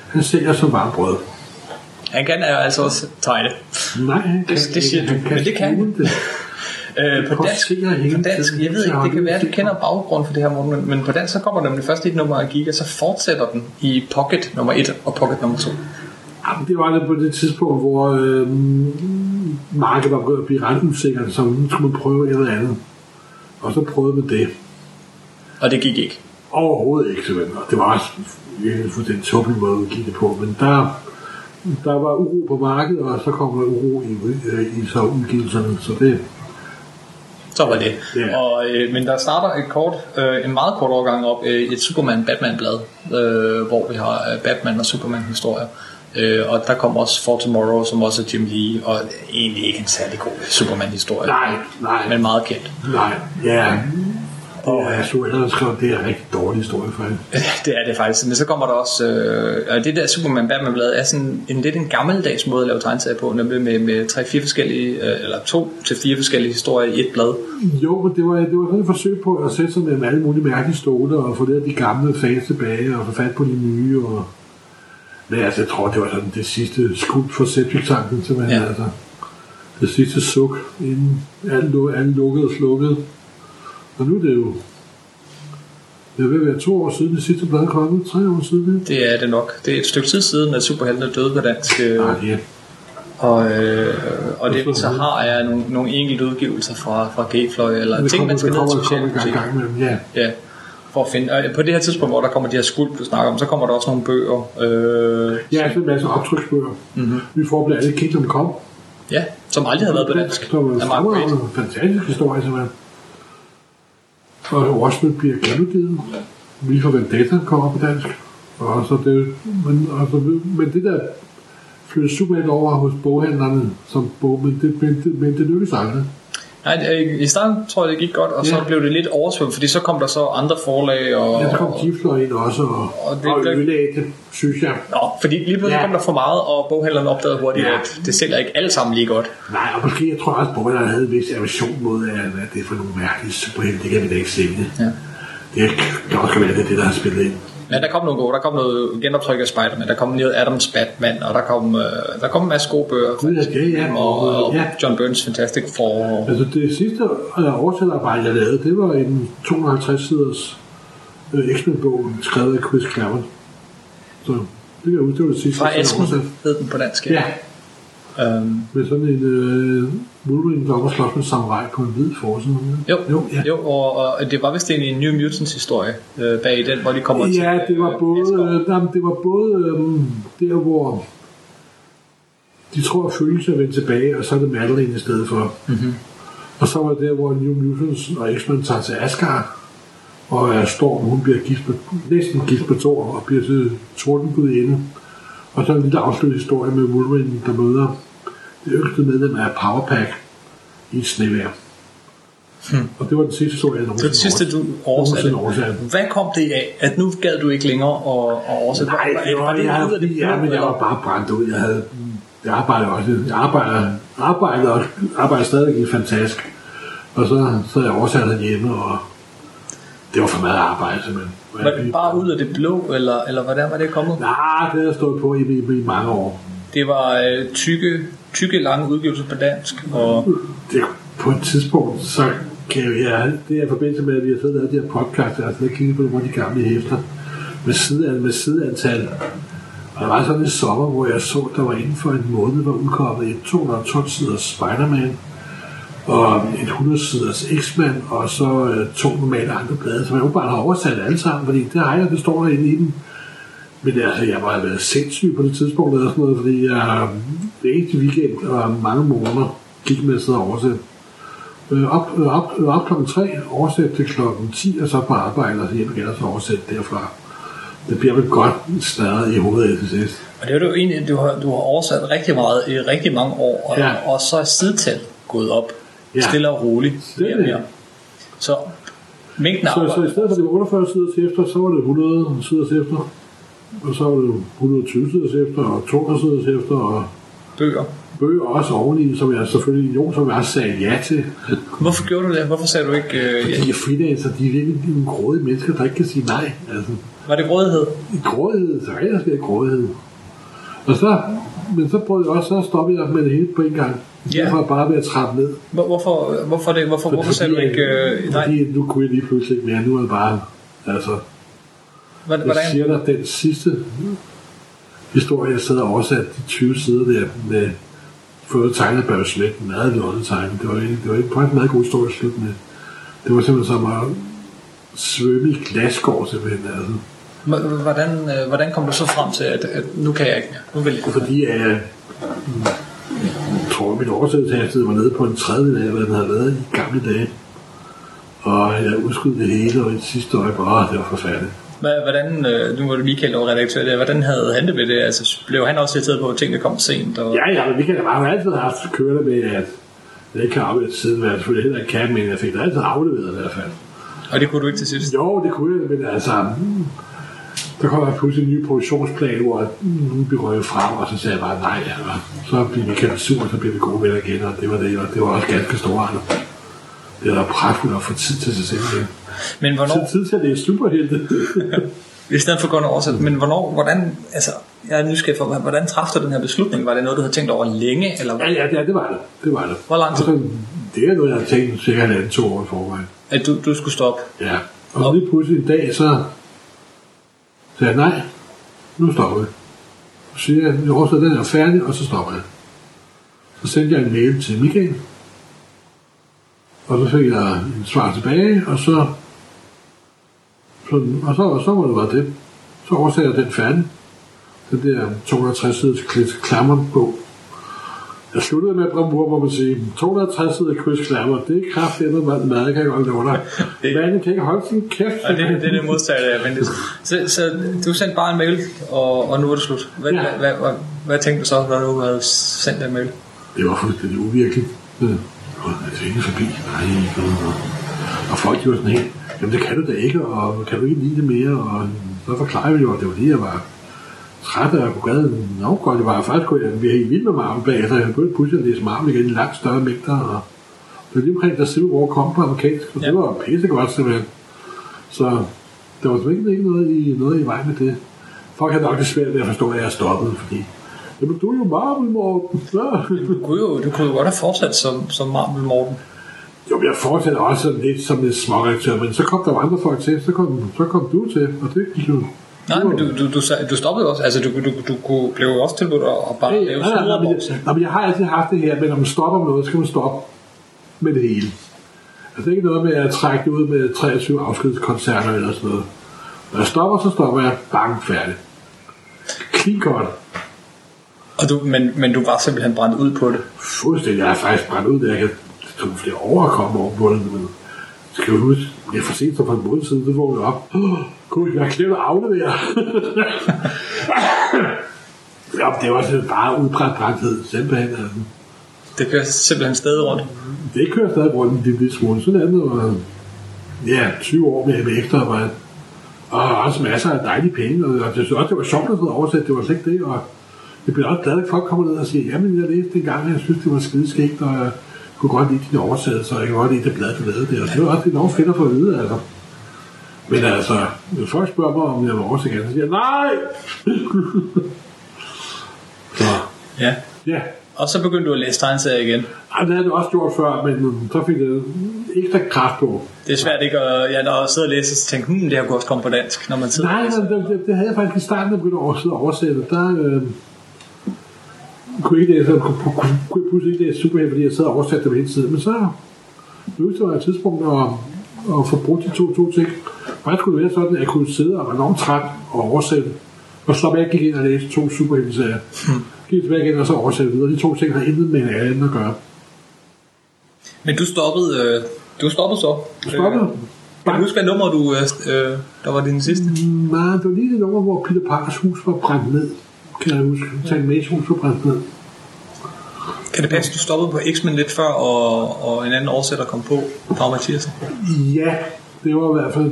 Han sælger som varmt brød. Han kan altså også tegne. Nej, han kan, det siger ikke. du, han men det kan det. Øh, på dansk, på dansk, jeg ved ikke, det kan være, at du kender baggrunden for det her, Morten, men, på dansk, så kommer nemlig først et nummer af Giga, så fortsætter den i Pocket nummer 1 og Pocket nummer 2. Jamen, det var det på det tidspunkt, hvor øh, markedet var begyndt at blive ret usikkert, så nu skulle man prøve et eller andet. Og så prøvede man det. Og det gik ikke. Overhovedet ikke, simpelthen. Og det var også virkelig for den tåbelige måde, at give det på. Men der, der var uro på markedet, og så kom der uro i, øh, i så udgivelserne. Så det, Så var det. Ja. Og, øh, men der starter et kort, øh, en meget kort overgang op, øh, et Superman-Batman-blad, øh, hvor vi har øh, Batman og Superman-historier. Øh, og der kommer også For Tomorrow, som også er Jim Lee, og egentlig ikke en særlig god Superman-historie. Nej, nej. Men meget kendt. Nej, ja. Det er så ellers skrevet, det er en rigtig dårlig historie for hende. det er det faktisk. Men så kommer der også... Øh, og det der Superman Batman blad er sådan en lidt en gammeldags måde at lave tegneserier på, nemlig med, med tre, fire forskellige, øh, eller to til fire forskellige historier i et blad. Jo, men det var, det var sådan et forsøg på at sætte sig med alle mulige mærkelige stole og få lidt de gamle fans tilbage og få fat på de nye. Og... Men altså, jeg tror, det var sådan det sidste skud for septiktanken, simpelthen. Ja. Altså, det sidste suk, inden lu- alle lukkede og slukkede. Og nu er det jo det at være to år siden det sidste blad kom. Tre år siden. Det er det nok. Det er et stykke tid siden, at superheltene døde på dansk. Øh, det er og, øh, og det så har er nogle, nogle enkelte udgivelser fra, fra G-fløj, eller ting, man skal ned til imellem, ja. Ja, for at finde. Og på det her tidspunkt, hvor der kommer de her skuld, du snakker om, så kommer der også nogle bøger. Øh, Ja, så en masse optryksbøger. Mm-hmm. Vi får blandt andet Kingdom Come. ja, som aldrig har været på dansk. Der var en fantastisk historie, simpelthen. Og Watchmen bliver genudgivet. Vi for Vendetta kommer på dansk. Og så det, men, altså, men det der flyttede Superman over hos boghandlerne som bog, men det, men det, men det lykkedes aldrig. Nej, i starten tror jeg, det gik godt, og så Ja. blev det lidt oversvømmet, fordi så kom der så andre forlag, og, Ja, så kom Gifler ind også, og, Og det- og ødelagde det, synes jeg. Nå, fordi lige pludselig Ja. kom der for meget, og boghandlerne opdagede hurtigt, Ja. at det sælger ikke alle sammen lige godt. Nej, og måske, jeg tror også, at boghandlerne havde en vis aversion mod, at hvad det er for nogle mærkelige superhelte, det kan vi da ikke sælge. Ja. Det kan også være, det er det, der har spillet ind. Men der kom nogle gode, der kom noget genoptryk af Spider-Man, der kom Neil Adams Batman, og der kom, øh, der kom en masse gode bøger. Ja, ja, ja. og, og Ja. John Burns Fantastic Four. Altså det sidste øh, oversætterarbejde, jeg lavede, det var en 250-siders øh, X-Men-bog, skrevet af Chris Claremont. Så det kan jeg huske, det var det sidste. Fra oversatte. hed den på dansk. Ja, Øhm, med sådan en øh, Wolverine, der var slås med samurai på en hvid forside. jo, jo, ja. jo og, og, det var vist en New Mutants historie øh, bag den, hvor de kommer til Ja, det var øh, både, øh, jamen, det var både øh, der, hvor de tror, at følelse er vendt tilbage, og så er det Madeline i stedet for. Mm-hmm. Og så var det der, hvor New Mutants og X-Men tager til Asgard, og er Storm, hun bliver gift med, næsten gift med Thor, og bliver til tordengudinde. Og så en lille afsluttet historie med Wolverine, der møder det yngste medlem af Powerpack i et snevejr. Hmm. Og det var den sidste historie, jeg Det var det sidste, du oversatte. oversatte. oversatte. Hvad kom det af, at nu gad du ikke længere at, at oversætte? Nej, det var, det jeg, af det ja, men jeg var bare brændt ud. Jeg havde, jeg arbejder også, jeg arbejder, også, arbejder stadig i fantastisk. Og så, så jeg oversat hjemme, og det var for meget arbejde, simpelthen. Var det bare ud af det blå, eller, eller hvordan var det kommet? Nej, det har jeg stået på i, i, i mange år. Det var øh, tykke, tykke, lange udgivelser på dansk, og Det, på et tidspunkt, så kan jeg, ja, det er i forbindelse med, at vi har siddet og lavet de her podcast, altså jeg kigget på nogle af de gamle hæfter, med, side, med sideantal. Og der var sådan en sommer, hvor jeg så, der var inden for en måned, var udkommet et 212 siders Spider-Man, og et 100 siders X-Men, og så øh, to normale andre blade, som jeg bare har oversat alle sammen, fordi det har jeg, det står der inde i den. Men altså, jeg var været sindssyg på det tidspunkt, eller sådan noget, fordi jeg hver eneste weekend og mange måneder gik med at sidde og oversætte. Øh, op, øh, op, øh, op klokken 3, oversæt til klokken 10, og så på arbejde, og så hjem igen, og så oversæt derfra. Det bliver vel godt smadret i hovedet til sidst. Og det er jo egentlig, du har, du har oversat rigtig meget i rigtig mange år, og, Ja. og så er sidetal gået op, Ja. stille og roligt. Det er det. mere. Så mængden Så, så i arbejde, stedet for det var 48 sider til efter, så var det 100 sider til efter. Og så var det 120 sider til efter, og 200 sider til efter, og bøger. bøger også oveni, som jeg selvfølgelig nogen, som jeg også sagde ja til. Hvorfor gjorde du det? Hvorfor sagde du ikke... Øh, ja, er freelancer, de er virkelig nogle grådige mennesker, der ikke kan sige nej. Altså, var det grådighed? grådighed, så der ske grådighed. Og så, men så prøvede jeg også, så stoppede jeg med det hele på en gang. Ja. Derfor bare ved at trappe ned. Hvor- Hvorfor, hvorfor, det, hvorfor, hvorfor sagde du ikke... Øh, nej, Fordi nu kunne jeg lige pludselig ikke mere. Nu er det bare, altså, hvordan? jeg siger dig, den sidste historie, jeg sad og oversat de 20 sider der med fået tegnet Barry Smith, meget loddet tegnet. Det var, egentlig- det var ikke en meget god historie at slutte med. Det var simpelthen som at svømme i glasgård, simpelthen. Altså. Hvordan, øh, hvordan kom du så frem til, at, at nu kan jeg ikke mere? Nu vil jeg. Fordi jeg, jeg tror, at min oversættelseshastighed var nede på en tredjedel af, hvad den havde været i gamle dage. Og jeg udskød det hele, og i det sidste øje bare, det var forfærdeligt. Hvordan, øh, nu var det Michael, der var redaktør der, hvordan havde han det ved det? Altså, blev han også irriteret på, at tingene kom sent? Og... Ja, ja, men Michael har jo altid haft kørt med, at jeg ikke kan aflevere siden, hvad jeg selvfølgelig heller ikke kan, men jeg fik det altid afleveret i hvert fald. og det kunne du ikke til sidst? Jo, det kunne jeg, men altså, mm, der kom der pludselig en ny produktionsplan, hvor nu blev røget frem, og så sagde jeg bare nej, og så blev Michael sur, og så blev vi gode venner igen, og det var det, og det var også ganske store Det er da pragtfuldt at få tid til sig selv igen. Men Så hvornår, tid til at læse superhelte. i stedet for kun oversat, men hvornår, hvordan, altså, jeg er nysgerrig for, hvordan træffede du den her beslutning? Var det noget, du havde tænkt over længe, eller ja, ja, ja, det var det. Det var det. Hvor lang tid? Og så, det er noget, jeg har tænkt sikkert en to år i forvejen. at du, du skulle stoppe? Ja. Og så lige pludselig en dag, så sagde jeg, nej, nu stopper vi. Så siger jeg, jeg oversætter den er færdig, og så stopper jeg. Så sendte jeg en mail til Michael, og så fik jeg en svar tilbage, og så, så og så, og så var det bare det. Så oversatte jeg den færdig. Den der 260 sider til på. Jeg sluttede med bravur, må man sige. 260 sider Chris Claremont, det er kraftigt noget mad, kan jeg love dig. Manden kan ikke holde sin kæft. Og det, det er det modsatte af venligt. Så, så du sendte bare en mail, og, og nu er det slut. Hvad, Ja. hvad, hvad, hvad, hvad tænkte du så, når du havde sendt den mail? Det var fuldstændig uvirkeligt. Og jeg tænkte forbi. Nej, ikke. Og folk de var sådan helt, jamen det kan du da ikke, og kan du ikke lide det mere? Og så forklarer vi jo, at det var det, jeg var træt af at kunne gade. Nå, godt, det var faktisk, kunne jeg blive helt vild med Marvel bag, så jeg begyndte pludselig at læse Marvel igen i langt større mængder. Og det var lige omkring, da Civil War kom på amerikansk, og det Ja. var pissegodt simpelthen. Så der var simpelthen ikke noget i, noget i vej med det. Folk havde nok det svært ved at forstå, at jeg stoppede, fordi Jamen, du er jo Marvel, Morten. Ja. Du kunne jo, du kunne jo godt have fortsat som, som Marvel Morten. Jo, jeg fortsætter også lidt som en småredaktør, men så kom der andre folk til, så kom, så kom du til, og det gik jo... Nej, men du, du, du, du stoppede også. Altså, du, du, du, kunne, blev jo også tilbudt at at bare Hey, lave nej, nej, nej, men, jeg, nej, men jeg har altid haft det her, men når man stopper med noget, så skal man stoppe med det hele. Altså, det er ikke noget med at trække ud med 23 afskedskoncerter eller sådan noget. Når jeg stopper, så stopper jeg bang færdig. Clean cut. Og du, men, men du var simpelthen brændt ud på det. Fuldstændig. Jeg er faktisk brændt ud, da jeg kan tog flere år komme over på det. Men skal du huske, jeg for sent for en måned siden, så vågnede jeg op. Oh, Gud, jeg har glemt at aflevere. ja, det var også bare udbrænt brændthed, simpelthen. Altså. Det kører simpelthen stadig rundt. Det kører stadig rundt en lille smule. Sådan er det, og ja, 20 år med, med ekstraarbejde. Og også masser af dejlige penge, og jeg synes også, det var sjovt at og oversætte, det var slet ikke det, og jeg bliver også glad, at folk kommer ned og siger, jamen jeg læste det gang, jeg synes, det var skideskægt, og kunne godt lide dine oversættelser, og jeg kunne godt lide det blad, du lavede der. Og det var også enormt fedt at få at vide, altså. Men altså, når folk spørger mig, om jeg var oversætter, så siger jeg, nej! så, Ja. ja. Og så begyndte du at læse tegneserier igen. Ej, det havde jeg også gjort før, men øhm, så fik jeg ekstra kraft på. Det er svært ikke at, ja, når jeg sidder og læser, så tænker hmm, det her kunne også komme på dansk, når man sidder Nej, og nej det, det, det, havde jeg faktisk i starten, da jeg begyndte at sidde og oversætte. Der øh, kunne, jeg ikke læse, kunne, kunne, kunne jeg pludselig ikke læse Superheld, fordi jeg sad og oversatte dem hele tiden. Men så lykkedes det mig et tidspunkt at, at få brugt de to, to ting. Faktisk skulle det være sådan, at jeg kunne sidde og være enormt træt og oversætte. Og så jeg gik ind og læste to Superheld-serier. Gik tilbage igen og så oversætte videre. De to ting har intet med hinanden at gøre. Men du stoppede, øh, du stoppede så. Stoppede. Øh, kan du huske, hvad nummer du, øh, øh, der var din sidste? Nej, det var lige det nummer, hvor Peter Parkers hus var brændt ned. Kan jeg huske. San Mays hus var brændt ned. Kan det passe, at du stoppede på X-Men lidt før, og, og en anden oversætter kom på, Pau Mathiasen? Ja, det var i hvert fald...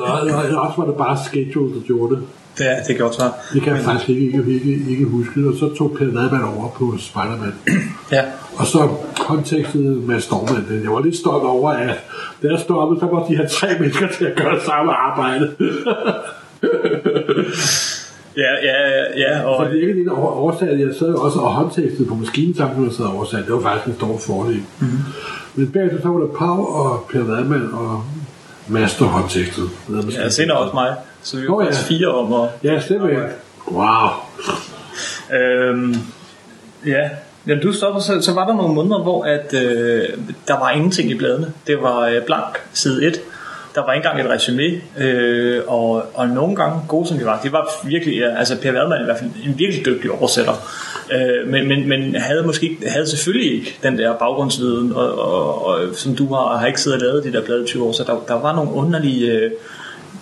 Og også var det bare schedule, der gjorde det. Det, det kan være. Det kan jeg faktisk ikke, ikke, ikke, ikke huske. Og så tog Per Vadman over på Spider-Man. Ja. Og så kontekstet med Stormand. Jeg var lidt stolt over, at da jeg stoppede, så var de her tre mennesker til at gøre samme arbejde. Ja, ja, ja, og Og det er ikke det, der over- oversatte. Jeg sad også og håndtekstet på maskintanken, jeg sad og oversatte. Det var faktisk en stor fordel. Mm-hmm. Men bagefter så var der Pau og Per Vadman og Master håndtekstet. ja, senere også mig. Så vi var Nå, ja. fire om at... Ja, simpelthen. Wow. Øhm, ja, Jamen, du stoppede, så, så var der nogle måneder, hvor at, øh, der var ingenting i bladene. Det var øh, blank, side 1. Der var ikke engang et resume, øh, og, og nogle gange, gode som de var, de var virkelig, altså Per Vadman er i hvert fald en virkelig dygtig oversætter. Øh, men, men, men havde måske havde selvfølgelig ikke den der baggrundsviden, og, og, og som du har, har ikke siddet og lavet de der blade i 20 år, så der, der var nogle underlige øh,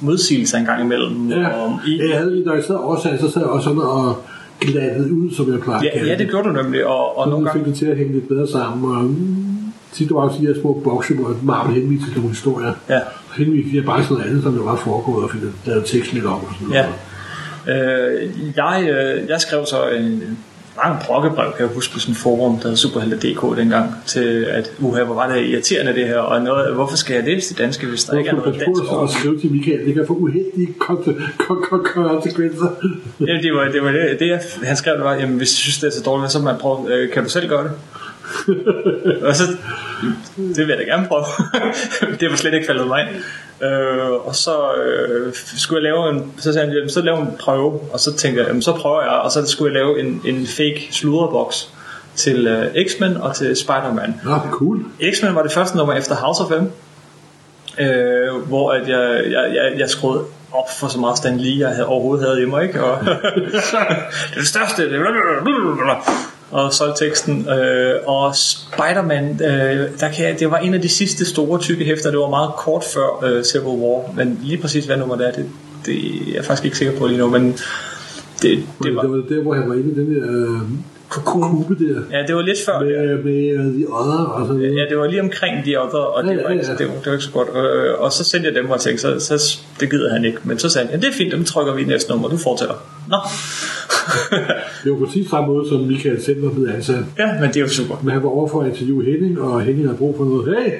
modsigelser en gang imellem. Ja, Og i, jeg havde, når jeg sad oversat, så sad jeg også sådan og glattede ud, som jeg plejer ja, ja, det gjorde du nemlig, og, og Så nogle nu fik gange... det til at hænge lidt bedre sammen, og mm, tit var også de her små bokse, hvor Marvel henviste til nogle historier. Ja. Så henviste de bare sådan noget andet, som der var foregået, og lavet teksten lidt om og sådan Ja. noget. Øh, jeg, øh, jeg skrev så en lang brokkebrev, kan jeg huske, på sådan et forum, der hed Superhelte.dk dengang, til at, uha, hvor var det irriterende det her, og noget, hvorfor skal jeg læse det danske, hvis der ikke er Hvorfor noget dansk over? at skrive til Michael, det kan få uheldige konse- kon- kon- konsekvenser. Ja, det var det, var det, det jeg, han skrev, det var, jamen, hvis du synes, det er så dårligt, så man prøve, øh, kan du selv gøre det? Og så, det vil jeg da gerne prøve. det var slet ikke faldet mig. Øh, og så øh, skulle jeg lave en, så sagde han, jamen, så lave en prøve, og så tænkte jeg, jamen, så prøver jeg, og så skulle jeg lave en, en fake sludderboks til øh, X-Men og til Spider-Man. Nå, cool. X-Men var det første nummer efter House of M, øh, hvor at jeg, jeg, jeg, jeg skruede op for så meget Stan Lee, jeg havde, overhovedet havde hjemme, ikke? Og, det er det største, det og så teksten. Øh, og Spider-Man, øh, der kan jeg, det var en af de sidste store tykke hæfter, det var meget kort før øh, Civil War, men lige præcis hvad nummer det er, det, det er jeg faktisk ikke sikker på lige nu, men det, det Det var var der, hvor han var inde i den der øh, kube der. Ja, det var lidt før. Med, med uh, de odder og sådan noget. Ja, det var lige omkring de andre, og det, Ja, var ja, ikke, ja. det, var, det var ikke så godt. Øh, og så sendte jeg dem og tænkte, så, så det gider han ikke. Men så sagde han, ja, det er fint, dem trykker vi i næste nummer, du fortsætter. Nå. Det var præcis samme måde, som Michael selv var blevet ansat. ja, men det er jo super. Men han var over for at interviewe Henning, og Henning havde brug for noget. Hey,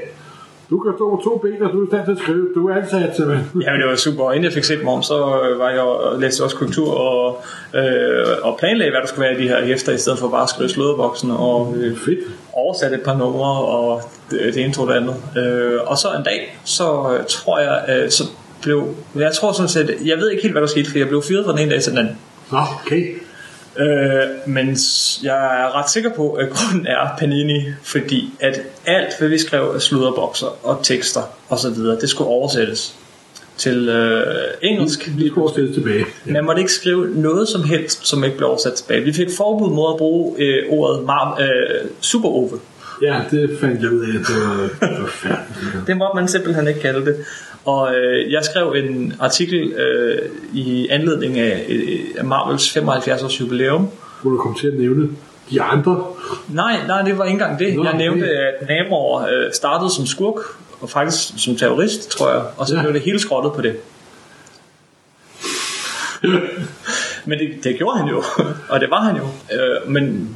du kan stå to ben, og du er i stand til at skrive. Du er ansat, man. Ja, men det var super. Og inden jeg fik set dem om, så øh, var jeg og læste også kultur og, øh, og planlagde, hvad der skulle være i de her hæfter, i stedet for bare at skrive slådeboksen og øh, Fedt. oversatte et par numre og det, det ene tog det andet. Øh, og så en dag, så øh, tror jeg, øh, så blev, jeg tror sådan set, jeg ved ikke helt, hvad der skete, for jeg blev fyret fra den ene dag til den anden. Nå, okay. Øh, men jeg er ret sikker på, at grunden er Panini, fordi at alt, hvad vi skrev af sludderbokser og tekster og så videre, det skulle oversættes til øh, engelsk. Vi skal oversætte tilbage. Ja. Man måtte ikke skrive noget som helst, som ikke blev oversat tilbage. Vi fik forbud mod at bruge øh, ordet mar- øh, super -ove. ja, det fandt jeg ud af, at det var forfærdeligt. Det måtte man simpelthen ikke kalde det. Og øh, jeg skrev en artikel øh, i anledning af, øh, af Marvels 75 års jubilæum, Hvor du kom til at nævne de andre. Nej, nej, det var ikke engang det. Nå, jeg nævnte, okay. at naboer øh, startede som skurk, og faktisk som terrorist, tror jeg, og så Ja. blev det hele skrottet på det. men det, det gjorde han jo, og det var han jo. Øh, men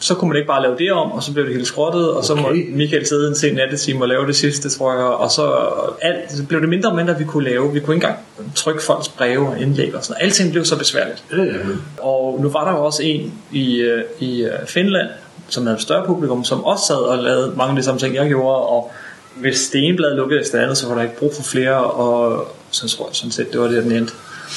så kunne man ikke bare lave det om, og så blev det hele skrottet, og så Okay. måtte Michael sidde en sen nattetime og lave det sidste, tror jeg, og så, alt, så blev det mindre og mindre, vi kunne lave. Vi kunne ikke engang trykke folks breve og indlæg og sådan noget. Alting blev så besværligt. Ja, ja, Og nu var der jo også en i, øh, i øh, Finland, som havde et større publikum, som også sad og lavede mange af de samme ting, jeg gjorde, og hvis det ene blad lukkede efter det andet, så var der ikke brug for flere, og så tror jeg sådan set, det var det, den endte.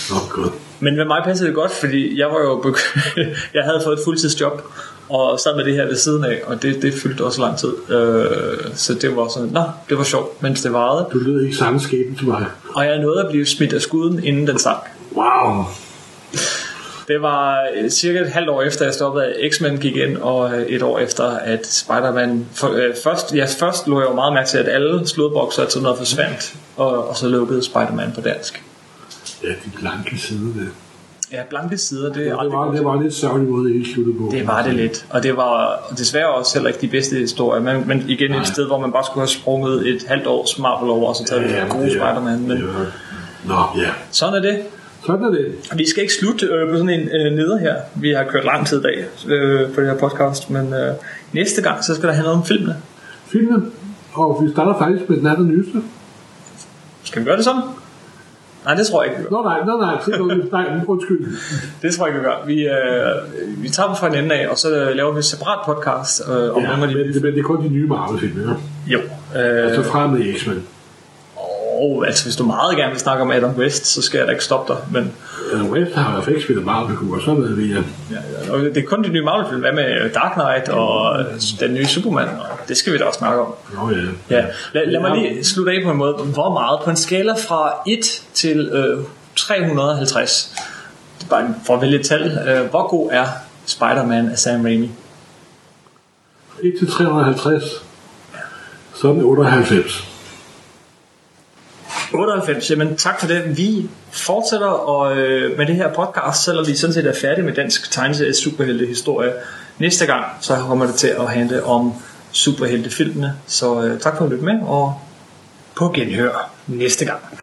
Nå, godt. Men med mig passede det godt, fordi jeg var jo begy- jeg havde fået et fuldtidsjob, og sad med det her ved siden af, og det, det fyldte også lang tid. Øh, så det var sådan, nå, det var sjovt, mens det varede. Du lød ikke samme skæbne til mig. Og jeg nåede at blive smidt af skuden, inden den sank. Wow. Det var øh, cirka et halvt år efter, jeg stoppede, at X-Men gik ind, og øh, et år efter, at Spider-Man... For, øh, først, ja, først lå jeg jo meget mærke til, at alle sludbokser til noget forsvandt, og, og så lukkede Spider-Man på dansk. Ja, de blanke sider der. Ja, blanke sider, det er Det var, det var en lidt sørgelig måde, det sluttede på. det var det lidt, og det var desværre også heller ikke de bedste historier, men, men igen Nej. et sted, hvor man bare skulle have sprunget et halvt års Marvel over, og så taget ja, gode det er- Spider-Man, men det Nå, ja. sådan er det. Sådan er det. Vi skal ikke slutte øh, på sådan en øh, neder her. Vi har kørt lang tid i dag øh, på det her podcast, men øh, næste gang, så skal der handle om filmene. Filmen, og vi starter faktisk med den aller nyeste. Skal vi gøre det sådan? Nej, det tror jeg ikke, vi gør. Nå nej, nå nej, det noget, nej, undskyld. Det tror jeg ikke, vi gør. Vi, øh, vi tager dem fra en ende af, og så øh, laver vi et separat podcast øh, om Ja, men, de... det, men det er kun de nye Marvel-film, ikke? Jo. Øh, Altså fra med X-Men. og, altså, hvis du meget gerne vil snakke om Adam West, så skal jeg da ikke stoppe dig. Men West har i hvert fald ikke spillet Marvel-figurer, så ved vi, at ja, og det er kun de nye Marvel-film. Hvad med Dark Knight og øh, den nye Superman? Det skal vi da også snakke om. Nå ja. Ja, lad, lad mig lige slutte af på en måde. Hvor meget? På en skala fra 1 til øh, 350. Det er bare for at vælge et tal. Øh, hvor god er Spider-Man af Sam Raimi. 1 til 350. Så er den 98. 98, jamen tak for det. Vi fortsætter og, øh, med det her podcast, selvom vi sådan set er færdige med dansk tegneserie øh, superhelte historie. Næste gang, så kommer det til at handle om superheltefilmene. Så øh, tak for at lytte med, og på genhør næste gang.